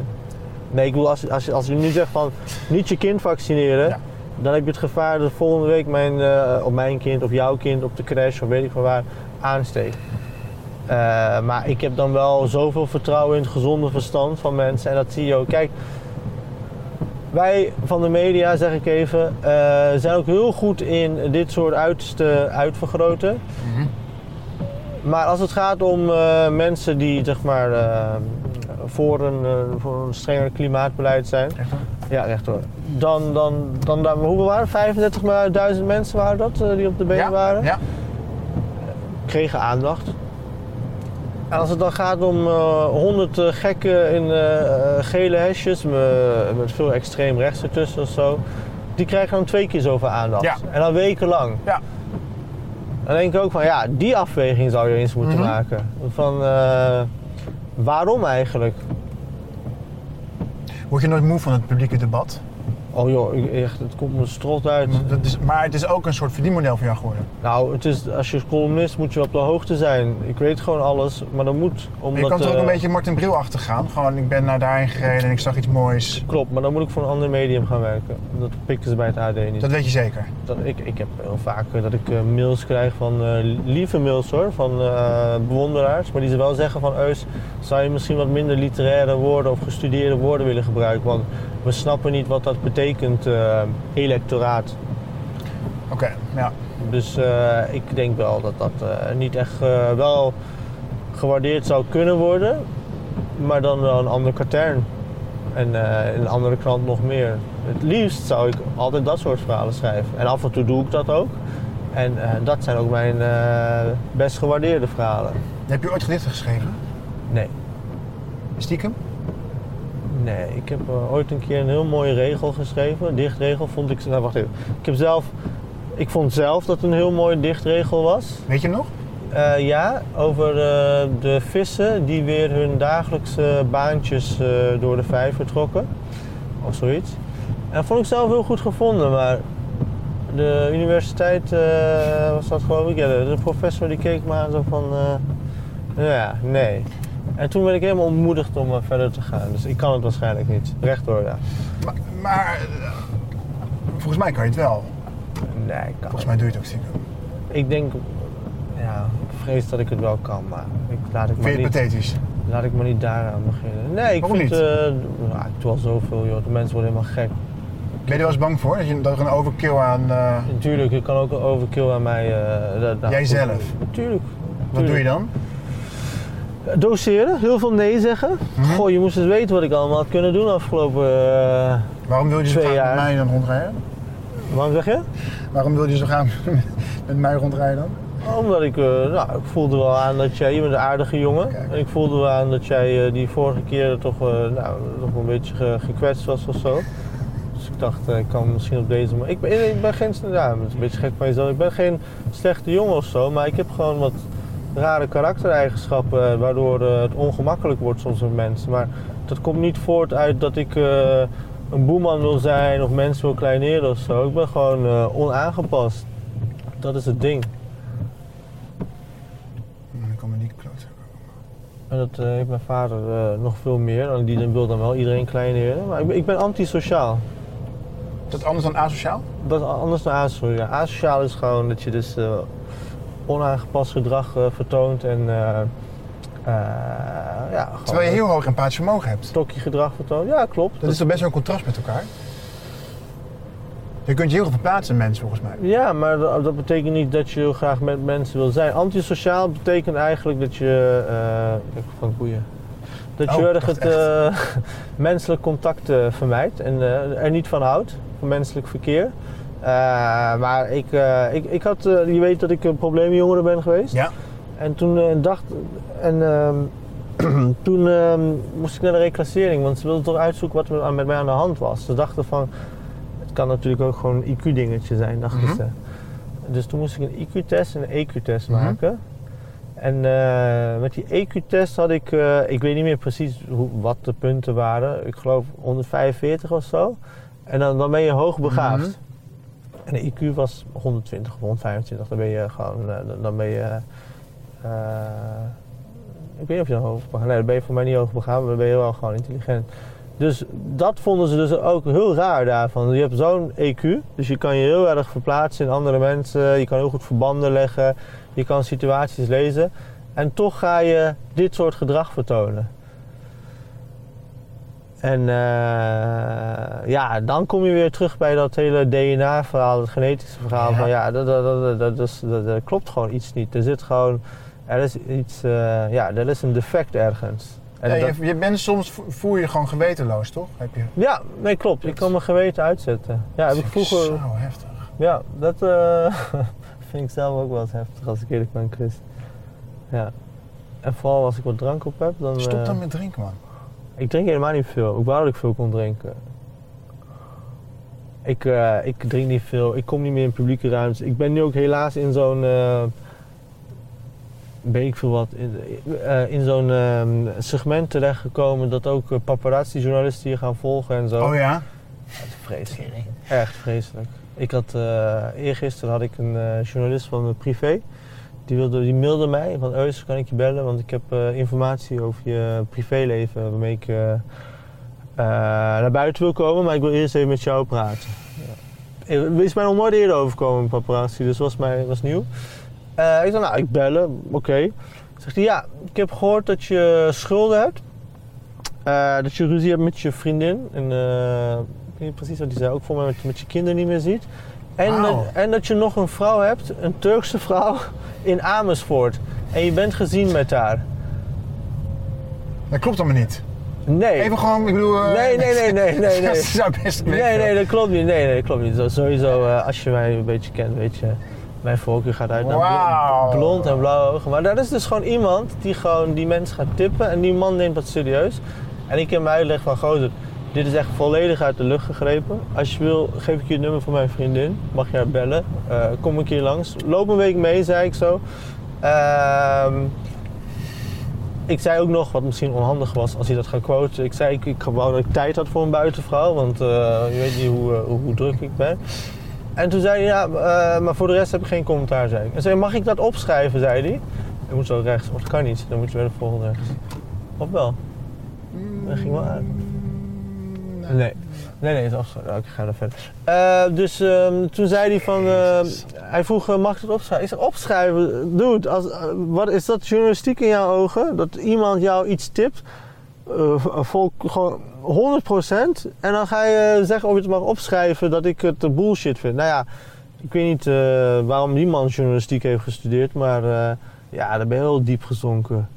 Nee, ik bedoel, als, als, als je nu zegt van niet je kind vaccineren, Ja. dan heb je het gevaar dat volgende week mijn, eh, op mijn kind, of jouw kind, op de crash of weet ik van waar, aansteekt. Eh, maar ik heb dan wel zoveel vertrouwen in het gezonde verstand van mensen en dat zie je ook. Kijk, wij van de media, zeg ik even, eh, zijn ook heel goed in dit soort uitersten uitvergroten. Mhm. Maar als het gaat om mensen die zeg maar, voor, een, eh, voor een strenger klimaatbeleid zijn, Echt ja, echt hoor. Dan, dan, dan, dan hoeveel waren het? 35.000 mensen waren dat eh, die op de been Ja, waren? ja. Kregen aandacht. En als het dan gaat om eh 100 eh, gekken in gele hesjes me- met veel extreem rechts ertussen of zo, die krijgen dan twee keer zoveel aandacht. Ja. En dan wekenlang. Ja. Dan denk ik ook van ja, die afweging zou je eens moeten Mhm. maken. Van waarom eigenlijk? Word je nooit moe van het publieke debat? Oh joh, echt, het komt me strot uit. Dat is, maar het is ook een soort verdienmodel voor jou geworden. Nou, het is, als je columnist moet je op de hoogte zijn. Ik weet gewoon alles, maar dat moet. Maar Omdat, je kan toch ook eh, een beetje Martin Bril achter gaan? Gewoon, ik ben naar daarheen gereden en ik zag iets moois. Klopt, maar dan moet ik voor een ander medium gaan werken. Dat pikken ze bij het AD niet. Dat weet je zeker. Dat, ik, ik heb heel vaak eh, dat ik eh, mails krijg van, eh, lieve mails hoor, van eh, bewonderaars. Maar die ze wel zeggen van Eus, zou je misschien wat minder literaire woorden of gestudeerde woorden willen gebruiken? Want we snappen niet wat dat betekent, eh, electoraat. Oké, ja. Dus eh, ik denk wel dat dat eh, niet echt wel gewaardeerd zou kunnen worden, maar dan wel een ander katern. En in een andere krant nog meer. Het liefst zou ik altijd dat soort verhalen schrijven. En af en toe doe ik dat ook. En dat zijn ook mijn best gewaardeerde verhalen. Heb je ooit gedichten geschreven? Nee. Stiekem? Nee, ik heb eh, ooit een keer een heel mooie regel geschreven. Dichtregel vond ik... Nou, wacht even. Ik heb zelf... Ik vond zelf dat het een heel mooie dichtregel was. Weet je nog? Eh, ja, over eh, de vissen die weer hun dagelijkse baantjes door de vijver trokken. Of zoiets. En dat vond ik zelf heel goed gevonden, maar de universiteit was dat geloof ik. Ja, de, de professor die keek me aan zo van, ja, nee. En toen ben ik helemaal ontmoedigd om eh, verder te gaan. Dus ik kan het waarschijnlijk niet. Rechtdoor, ja. Maar, maar eh, volgens mij kan je het wel. Nee, ik kan Volgens mij doe je het ook stiekem. Ik denk, ja, ik vrees dat ik het wel kan, maar ik, laat ik maar je niet... het pathetisch? Laat ik maar niet daaraan beginnen. Nee, ik Waarom vind... niet? eh, nou, ik doe al zoveel, joh. De mensen worden helemaal gek. Ben je er wel eens bang voor? Dat, je, dat er een overkill aan... Natuurlijk, je kan ook een overkill aan mij... nou, Jijzelf? goed. Tuurlijk. wat doe je dan? Doseren, heel veel nee zeggen. Mhm. Goh, je moest eens weten wat ik allemaal had kunnen doen afgelopen... eh, Waarom wil je zo graag met mij dan rondrijden? waarom zeg je? Waarom wil je zo graag met mij rondrijden dan? Omdat ik, eh, nou, ik voelde wel aan dat jij, je bent een aardige jongen. Kijk. En ik voelde wel aan dat jij eh, die vorige keer toch, nou, nog een beetje ge- gekwetst was of zo. Dus ik dacht, ik kan misschien op deze manier. Ik ben, ik ben geen, ja, het is een beetje gek van jezelf. Ik ben geen slechte jongen of zo, maar ik heb gewoon wat rare karaktereigenschappen, eh, waardoor eh, het ongemakkelijk wordt soms met mensen. Maar dat komt niet voort uit dat ik eh, een boeman wil zijn of mensen wil kleineren of zo. Ik ben gewoon onaangepast. Dat is het ding. Dan kan me niet kloten. En dat eh, heeft mijn vader nog veel meer. En die wil dan wel iedereen kleineren. Maar ik ben, ik ben antisociaal. Is dat anders dan asociaal? Dat is anders dan asociaal. Ja, asociaal is gewoon dat je dus onaangepast gedrag eh, vertoont. En eh, eh, ja, Terwijl je heel hoog empathisch vermogen hebt. stokje gedrag vertoont. Ja, klopt. Dat is toch best wel een contrast met elkaar? Je kunt je heel veel verplaatsen in mensen volgens mij. Ja, maar dat, dat betekent niet dat je heel graag met mensen wil zijn. Antisociaal betekent eigenlijk dat je... ik van boeien. Dat je Oh, erg het menselijk contact vermijdt en er niet van houdt, van menselijk verkeer. Eh, maar ik, eh, ik, ik had, eh, je weet dat ik een probleemjongere ben geweest. Ja. En toen dacht, en ehm, toen ehm, moest ik naar de reclassering, want ze wilden toch uitzoeken wat er met mij aan de hand was. Ze dachten van, het kan natuurlijk ook gewoon een IQ-dingetje zijn, dachten Mhm. ze. Dus toen moest ik een IQ-test en een EQ-test Mhm. maken. En met die EQ-test had ik, ik weet niet meer precies hoe, wat de punten waren. Ik geloof 145 of zo. En dan, dan ben je hoogbegaafd. Mhm. En de IQ was 120 of 125. Dan ben je gewoon, eh, dan- ben je... eh, ik weet niet of je dan hoogbegaafd Nee, dan ben je voor mij niet hoogbegaafd, maar dan ben je wel gewoon intelligent. Dus dat vonden ze dus ook heel raar daarvan. Je hebt zo'n EQ, dus je kan je heel erg verplaatsen in andere mensen. Je kan heel goed verbanden leggen. Je kan situaties lezen. En toch ga je dit soort gedrag vertonen. En eh, ja, dan kom je weer terug bij dat hele DNA-verhaal, het genetische verhaal. Ja. Van ja, dat, dat, dat, dat, is- dat, dat klopt gewoon iets niet. Er zit gewoon, er is iets, eh, ja, er is een defect ergens. En Ja, dat- je, je bent soms vo- voel je gewoon gewetenloos, toch? Heb je? ja, nee, klopt. Ik kan mijn geweten uitzetten. Ja, heb ik vroeger. Zo heftig. Ja, dat eh, vind ik zelf ook wel eens heftig als ik eerlijk ben, Chris. Ja. En vooral als ik wat drank op heb, dan. Stop dan met drinken, man. Ik drink helemaal niet veel. Ik wou dat ik veel kon drinken. Ik, eh, ik drink niet veel. Ik kom niet meer in publieke ruimtes. Ik ben nu ook helaas in zo'n. eh weet ik veel wat. In, eh, in zo'n ehm, segment terechtgekomen dat ook paparazzi-journalisten je gaan volgen en zo. Oh ja? Vreselijk. Echt vreselijk. Ik had, eergisteren had ik een journalist van mijn privé. Die, wilde, die mailde mij van Eus, kan ik je bellen? Want ik heb eh, informatie over je privéleven waarmee ik eh, eh, naar buiten wil komen. Maar ik wil eerst even met jou praten. Ja. Is mij nog nooit eerder overkomen, paparazzi. Dus was, mij, was nieuw. Ik zei, nou, ik bellen. Oké. Zegt hij, ja, ik heb gehoord dat je schulden hebt. Dat je ruzie hebt met je vriendin. En ik weet niet precies wat hij zei. Ook voor mij met je kinderen niet meer ziet. En, dat- en dat je nog een vrouw hebt, een Turkse vrouw, in Amersfoort. En je bent gezien met haar. Dat klopt allemaal niet. Nee. Even gewoon, ik bedoel... eh, Nee, nee, nee, nee, nee, dat zou best Nee, nee, dat klopt niet. Nee, nee, dat klopt niet. Zo- Sowieso, eh, als je mij een beetje kent, weet je, mijn voorkeur gaat uit naar Wauw. blond en blauwe ogen. Maar dat is dus gewoon iemand die gewoon die mensen gaat tippen en die man neemt dat serieus. En ik heb hem uitleg van, gozer, dit is echt volledig uit de lucht gegrepen. Als je wil, geef ik je het nummer van mijn vriendin. Mag je haar bellen. Eh, kom een keer langs. Loop een week mee, zei ik zo. Ehm, ik zei ook nog, wat misschien onhandig was als hij dat gaat quoten. Ik zei, ik, ik wou dat ik tijd had voor een buitenvrouw, want eh, je weet niet hoe, eh, hoe, druk ik ben. En toen zei hij, ja, maar voor de rest heb ik geen commentaar, zei ik. En zei, mag ik dat opschrijven, zei hij. Ik moet zo rechts, of dat kan niet, dan moet je weer de volgende rechts. Of wel? Dat ging wel uit. Nee. Nee, nee, het is afgesloten. Oké, ik ga er verder. Eh, dus ehm, toen zei hij van... eh, hij vroeg, eh, mag ik het opschrijven? Ik zei, opschrijven? Dude, als, eh, wat, is dat journalistiek in jouw ogen? Dat iemand jou iets tipt? vol, gewoon 100% en dan ga je zeggen of je het mag opschrijven dat ik het bullshit vind. Nou ja, ik weet niet waarom die man journalistiek heeft gestudeerd, maar ja, daar ben je heel diep gezonken.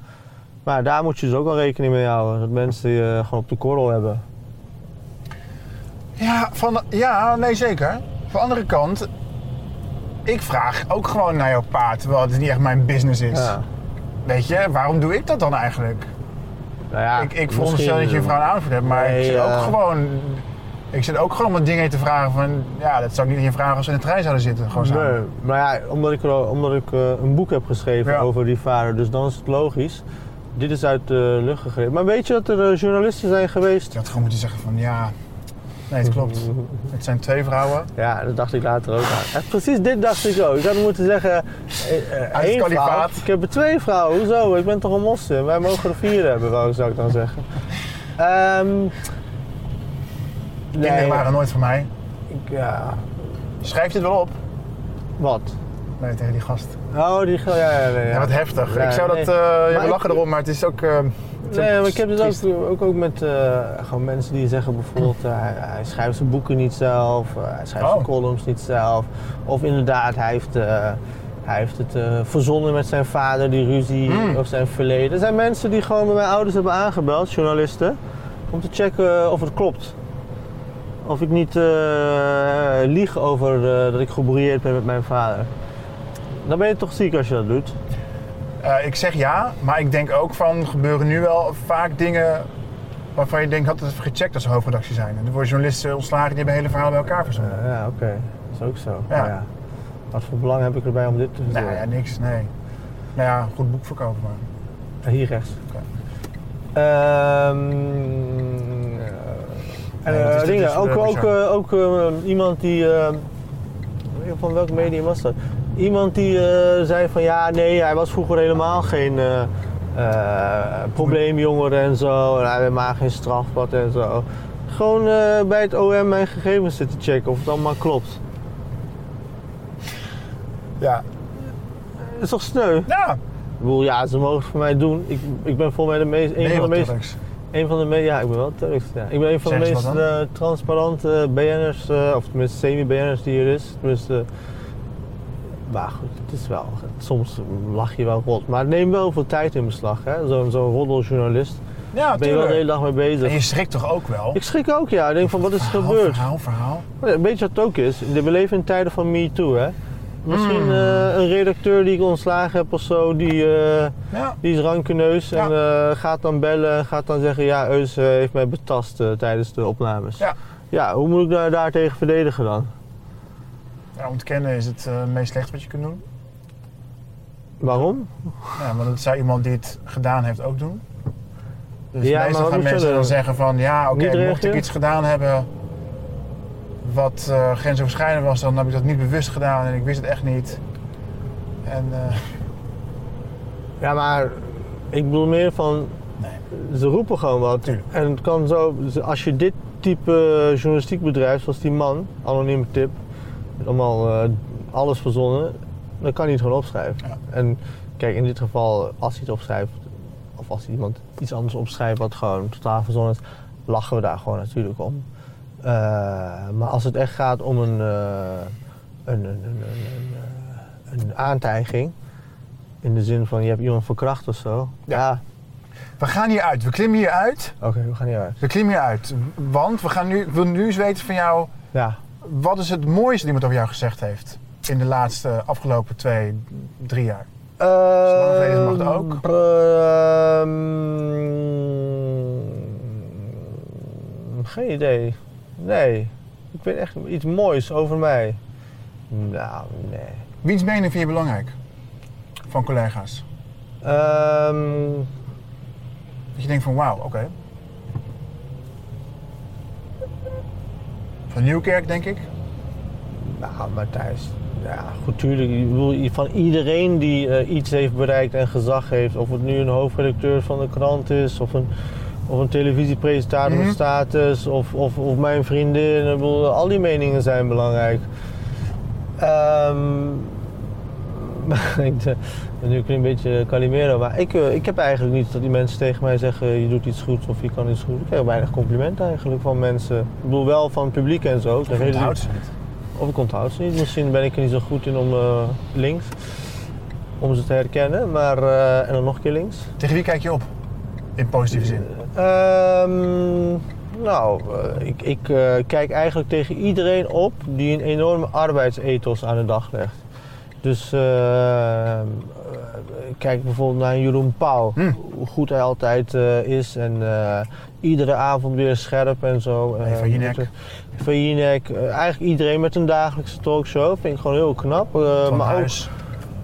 Maar daar moet je dus ook wel rekening mee houden, dat mensen je gewoon op de korrel hebben. Ja, van, ja, nee zeker. Van de andere kant, ik vraag ook gewoon naar jouw paard, terwijl het niet echt mijn business is. Ja. Weet je, waarom doe ik dat dan eigenlijk? Nou ja, ik ik veronderstel dat je een vrouw een aanvoer hebt, maar ik zit ook gewoon... Ik zit ook gewoon om wat dingen te vragen van... Ja, dat zou ik niet aan je vragen als we in de trein zouden zitten. Gewoon samen. Nee, maar ja, omdat ik, omdat ik eh, een boek heb geschreven Ja. over die vader, dus dan is het logisch. Dit is uit de lucht gegrepen. Maar weet je dat er eh, journalisten zijn geweest? Je had gewoon moeten zeggen van ja... Nee, het klopt. Het zijn twee vrouwen. Ja, dat dacht ik later ook aan. En precies dit dacht ik ook. Ik had moeten zeggen, eh, eh, Uit het één vrouw. Ik heb er twee vrouwen. Hoezo? Ik ben toch een moslim? Wij mogen er vier hebben, wou- zou ik dan zeggen. Ehm Kinderen nee, waren nooit van mij. ik, ja, Schrijf dit wel op. wat? Nee, tegen die gast. Oh, die... Ja, ja, ja, ja. Ja, wat heftig. Ik zou nee. dat... eh ja, we ik- lachen erom, maar het is ook... eh, het is Nee, maar ik heb het ook, ook, ook met eh, gewoon mensen die zeggen bijvoorbeeld eh, hij, hij schrijft zijn boeken niet zelf, eh, hij schrijft Oh. zijn columns niet zelf. Of inderdaad, hij heeft, eh, hij heeft het verzonnen met zijn vader, die ruzie Hmm. of zijn verleden. Er zijn mensen die gewoon bij mijn ouders hebben aangebeld, journalisten, om te checken of het klopt. Of ik niet lieg over dat ik gebrouilleerd ben met mijn vader. Dan ben je toch ziek als je dat doet. Eh, ik zeg ja, maar ik denk ook van... gebeuren nu wel vaak dingen... waarvan je denkt, had het even gecheckt als ze hoofdredactie zijn. En er worden journalisten ontslagen die hebben hele verhaal bij elkaar verzonnen. Ja, ja, oké. Dat is ook zo. Ja. Maar ja. Wat voor belang heb ik erbij om dit te doen? Nou ja, niks, nee. Nou ja, goed boek verkopen maar. Hier rechts. Ehm, en Nee, eh, dat dat dingen, ook, ook, eh, ook eh, iemand die. eh, van welk medium was dat? Iemand die eh, zei van ja, nee, hij was vroeger helemaal geen eh, eh, probleemjongere en zo. En hij had helemaal geen strafblad en zo. Gewoon bij het OM mijn gegevens zitten checken of het allemaal klopt. Ja. Dat is toch sneu? Ja, Ik bedoel, ja, ze mogen het voor mij doen. Ik, ik ben volgens mij de meest, een nee, van de meest, Turks. een van de meest, ja, ik ben wel Turks. Ja. Ik ben een van de meest transparante BN'ers, eh, of tenminste semi-BN'ers die er is. Tenminste, maar goed, het is wel, soms lach je wel rot. Maar het neemt wel veel tijd in beslag, hè. Zo'n zo'n roddeljournalist. Ja, Daar ben je wel de hele dag mee bezig. En je schrikt toch ook wel? Ik schrik ook, ja. Ik denk van, wat is er gebeurd? Verhaal, verhaal. Weet je wat het ook is? We leven in tijden van Me Too, hè. Misschien Mm. eh, een redacteur die ik ontslagen heb of zo, die... Ja. Die is rankeneus en eh, gaat dan bellen en gaat dan zeggen... ja, Eus heeft mij betast tijdens de opnames. Ja. Ja, hoe moet ik daar, daar tegen verdedigen dan? Ja, ontkennen is het eh, meest slecht wat je kunt doen. Waarom? Ja, maar dat zou iemand die het gedaan heeft ook doen. Dus Ja, meestal gaan mensen dan? zeggen van... ja, oké, mocht ik iets gedaan hebben... wat eh grensoverschrijdend was... dan heb ik dat niet bewust gedaan en ik wist het echt niet. En eh, Ja, maar ik bedoel meer van... nee, Ze roepen gewoon wat. Tuurlijk. En het kan zo... Als je dit type journalistiek bedrijft, zoals die man, anonieme tip... allemaal eh, alles verzonnen, dan kan hij het gewoon opschrijven. Ja. En kijk, in dit geval, als hij het opschrijft... of als iemand iets anders opschrijft wat gewoon totaal verzonnen is... lachen we daar gewoon natuurlijk om. Eh, maar als het echt gaat om een, eh, een, een, een, een, aantijging... in de zin van je hebt iemand verkracht of zo... Ja. ja We gaan hier uit. We klimmen hier uit. Oké, we gaan hier uit. We klimmen hier uit. Want we gaan nu, ik wil nu eens weten van jou... Ja. Wat is het mooiste dat iemand over jou gezegd heeft? In de laatste afgelopen twee, drie jaar. geleden mag het ook. Ehm, geen idee. Nee. Ik weet echt iets moois over mij. Nou, nee. Wiens mening vind je belangrijk? Van collega's. Ehm, Dat je denkt van wauw, oké. Van Nieuwkerk, denk ik. nou, Matthijs. Ja, goed, tuurlijk. Ik bedoel, van iedereen die eh, iets heeft bereikt en gezag heeft, of het nu een hoofdredacteur van de krant is, of een, of een televisiepresentator Mhm. met status, of, of, of mijn vriendin. Ik bedoel, al die meningen zijn belangrijk. Ehm, ik, eh, nu kun je een beetje Calimero, maar ik, eh, ik heb eigenlijk niet dat die mensen tegen mij zeggen je doet iets goed of je kan iets goed. Ik krijg weinig complimenten eigenlijk van mensen. Ik bedoel wel van het publiek en zo. Ik krijg hele- Onthoudt ze niet. of ik onthoud ze niet. Misschien ben ik er niet zo goed in om eh, links. Om ze te herkennen. Maar, eh, en dan nog een keer links. Tegen wie kijk je op? In positieve zin. Ehm, nou, ik, ik kijk eigenlijk tegen iedereen op die een enorme arbeidsethos aan de dag legt. Dus eh, eh, kijk bijvoorbeeld naar Jeroen Pauw. Hm. Hoe goed hij altijd eh, is. En eh, iedere avond weer scherp en zo. Hey, Eh, Van Jinek. Van Jinek. eigenlijk iedereen met een dagelijkse talkshow. Vind ik gewoon heel knap. Van maar ook Huis.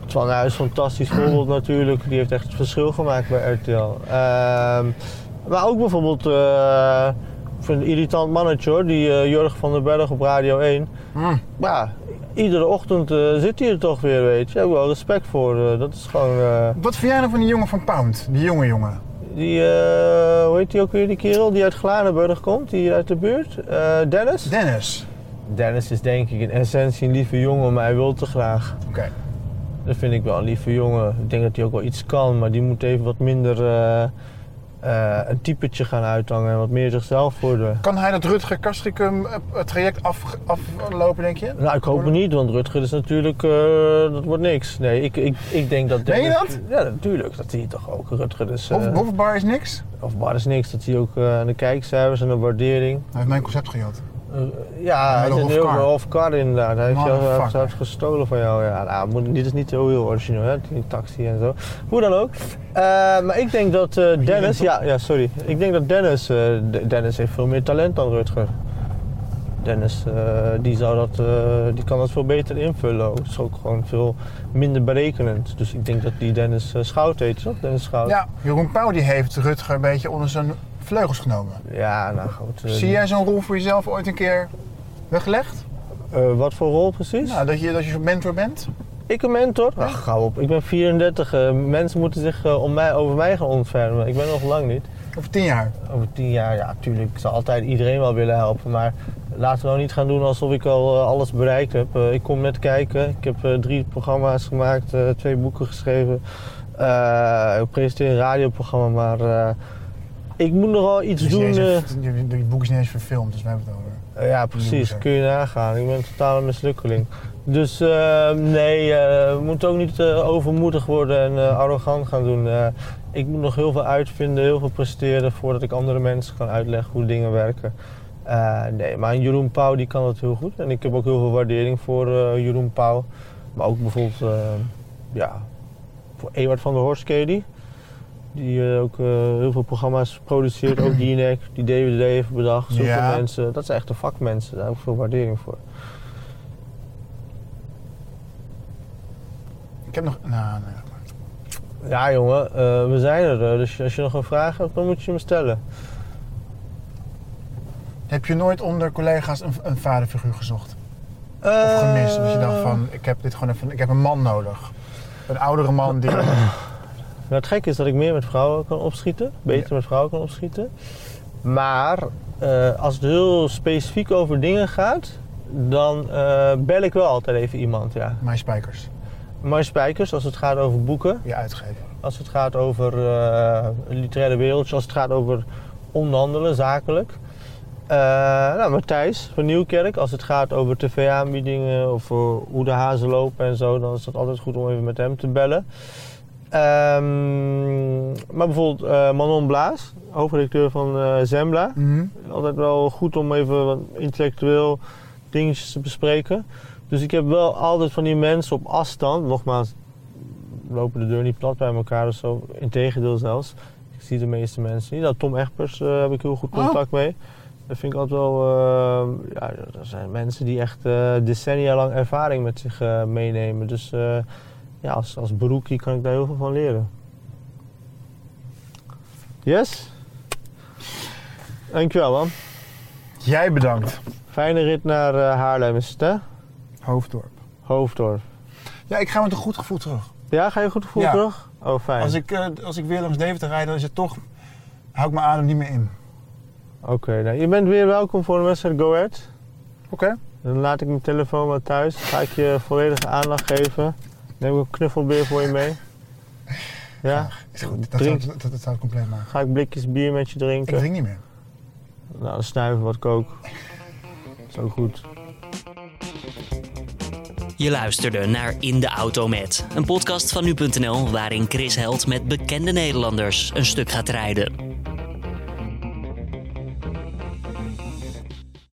Twan Huis, fantastisch voorbeeld natuurlijk. Die heeft echt het verschil gemaakt bij RTL. Ehm, maar ook bijvoorbeeld, ik vind een irritant mannetje hoor, die eh, Jurgen van den Berg op Radio 1. Hm. Ja, iedere ochtend eh, zit hij er toch weer, weet je. Daar heb ik wel respect voor. eh, dat is gewoon, eh, Wat vind jij nou van die jongen van Pound? Die jonge jongen. die, hoe heet die ook weer, die kerel die uit Glanenburg komt, die uit de buurt? Dennis? Dennis. Dennis is denk ik in essentie een lieve jongen, maar hij wil te graag. Oké. Dat vind ik wel een lieve jongen. Ik denk dat hij ook wel iets kan, maar die moet even wat minder eh, een typetje gaan uithangen en wat meer zichzelf worden. Kan hij dat Rutger Kastricum eh, traject af, aflopen, denk je? Nou, ik hoop het niet, want Rutger is natuurlijk, eh, dat wordt niks. Nee, ik, ik, ik denk dat Meen je Dennis- Ja, natuurlijk. Dat zie je toch ook. Rutger is, eh, Hof, Hofbar is niks? of maar is niks. Dat zie je ook aan de kijkcijfers en de waardering. Hij heeft mijn concept gejat. Eh, ja, hij zit nu ook Hofkar. bij Hofkar inderdaad. Hij heeft jou heeft gestolen van jou. Ja, nou, moet- dit is niet zo heel origineel, hè? Die taxi en zo. Hoe dan ook. Eh, maar ik denk dat eh, Dennis... Ja, ja, sorry. Ik denk dat Dennis... Dennis heeft veel meer talent dan Rutger. Dennis, die, zou dat, die kan dat veel beter invullen. Het is ook gewoon veel minder berekenend. Dus ik denk dat die Dennis Schout heet, toch? Dennis Schout. Ja, Jeroen Pauw die heeft Rutger een beetje onder zijn vleugels genomen. Ja, nou goed. eh, Zie jij zo'n rol voor jezelf ooit een keer weggelegd? eh, wat voor rol precies? Nou, dat je, dat je zo'n mentor bent? Ik een mentor? Ach, gauw op. Ik ben 34. eh, mensen moeten zich om mij, over mij gaan ontfermen. Ik ben nog lang niet. Over tien jaar? Over tien jaar, ja, tuurlijk. Ik zal altijd iedereen wel willen helpen. Maar laten we nou niet gaan doen alsof ik al alles bereikt heb. Ik kom net kijken. Ik heb eh, drie programma's gemaakt, eh, twee boeken geschreven. Eh, ik presenteer een radioprogramma, maar eh, ik moet nog wel iets doen. deze- eh, boek is niet eens verfilmd, dus wij hebben het over. eh, ja, precies. Kun je nagaan. Ik ben een totale mislukkeling. Dus eh, nee, we moeten ook niet overmoedig worden en arrogant gaan doen. Ik moet nog heel veel uitvinden, heel veel presteren voordat ik andere mensen kan uitleggen hoe dingen werken. Nee, maar Jeroen Pauw die kan dat heel goed. En ik heb ook heel veel waardering voor Jeroen Pauw. Maar ook bijvoorbeeld, ja, voor Ewart van der Horst die? Die eh, ook eh, heel veel programma's produceert, ook Jinek, die DVD heeft bedacht. Ja. mensen, dat zijn echte vakmensen, daar heb ik veel waardering voor. Ik heb nog... Nou, nee. Ja jongen, eh, we zijn er. dus als je nog een vraag hebt, dan moet je me stellen. Heb je nooit onder collega's een, een vaderfiguur gezocht? Of gemist? Dat je dacht van, ik heb dit gewoon even... Ik heb een man nodig. Een oudere man die... Nou, het gekke is dat ik meer met vrouwen kan opschieten. Beter met vrouwen kan opschieten. Maar eh, als het heel specifiek over dingen gaat, dan eh, bel ik wel altijd even iemand. Ja. Mijn spijkers. Maar spijkers, als het gaat over boeken, Je uitgever. als het gaat over een literaire wereld, als het gaat over onderhandelen, zakelijk. Eh, nou, Matthijs van Nieuwkerk, als het gaat over tv-aanbiedingen of hoe de hazen lopen en zo, dan is het altijd goed om even met hem te bellen. Ehm, maar bijvoorbeeld eh, Manon Blaas, hoofdredacteur van eh, Zembla. Mhm. Altijd wel goed om even wat intellectueel dingetjes te bespreken. Dus ik heb wel altijd van die mensen op afstand, nogmaals, lopen de deur niet plat bij elkaar of zo. Integendeel zelfs. Ik zie de meeste mensen niet. Nou, Tom Egbers eh, heb ik heel goed contact mee. Dat vind ik altijd wel... eh, ja, dat zijn mensen die echt decennia lang ervaring met zich meenemen. Dus ja, als, als beroekie kan ik daar heel veel van leren. Yes? Dankjewel man. Jij bedankt. Fijne rit naar eh, Haarlem is het hè? Hoofddorp. Hoofddorp. Ja, ik ga met een goed gevoel terug. Ja, ga je goed gevoel Ja. terug? Oh, fijn. Als ik, eh, als ik weer langs Deventer rijd, dan is het toch... Hou ik mijn adem niet meer in. Oké, nou, je bent weer welkom voor een wedstrijd Go Ahead. Oké. Dan laat ik mijn telefoon maar thuis. Ga ik je volledige aandacht geven. Neem ik een knuffelbeer voor je mee. Ja? Is goed. Dat, Drink. zou, dat, dat zou het compleet maken. Ga ik blikjes bier met je Ik drinken? drink niet meer. Nou, dan snuiven wat kook. is ook goed. Je luisterde naar In de Auto Met, een podcast van nu.nl waarin Chris Held met bekende Nederlanders een stuk gaat rijden.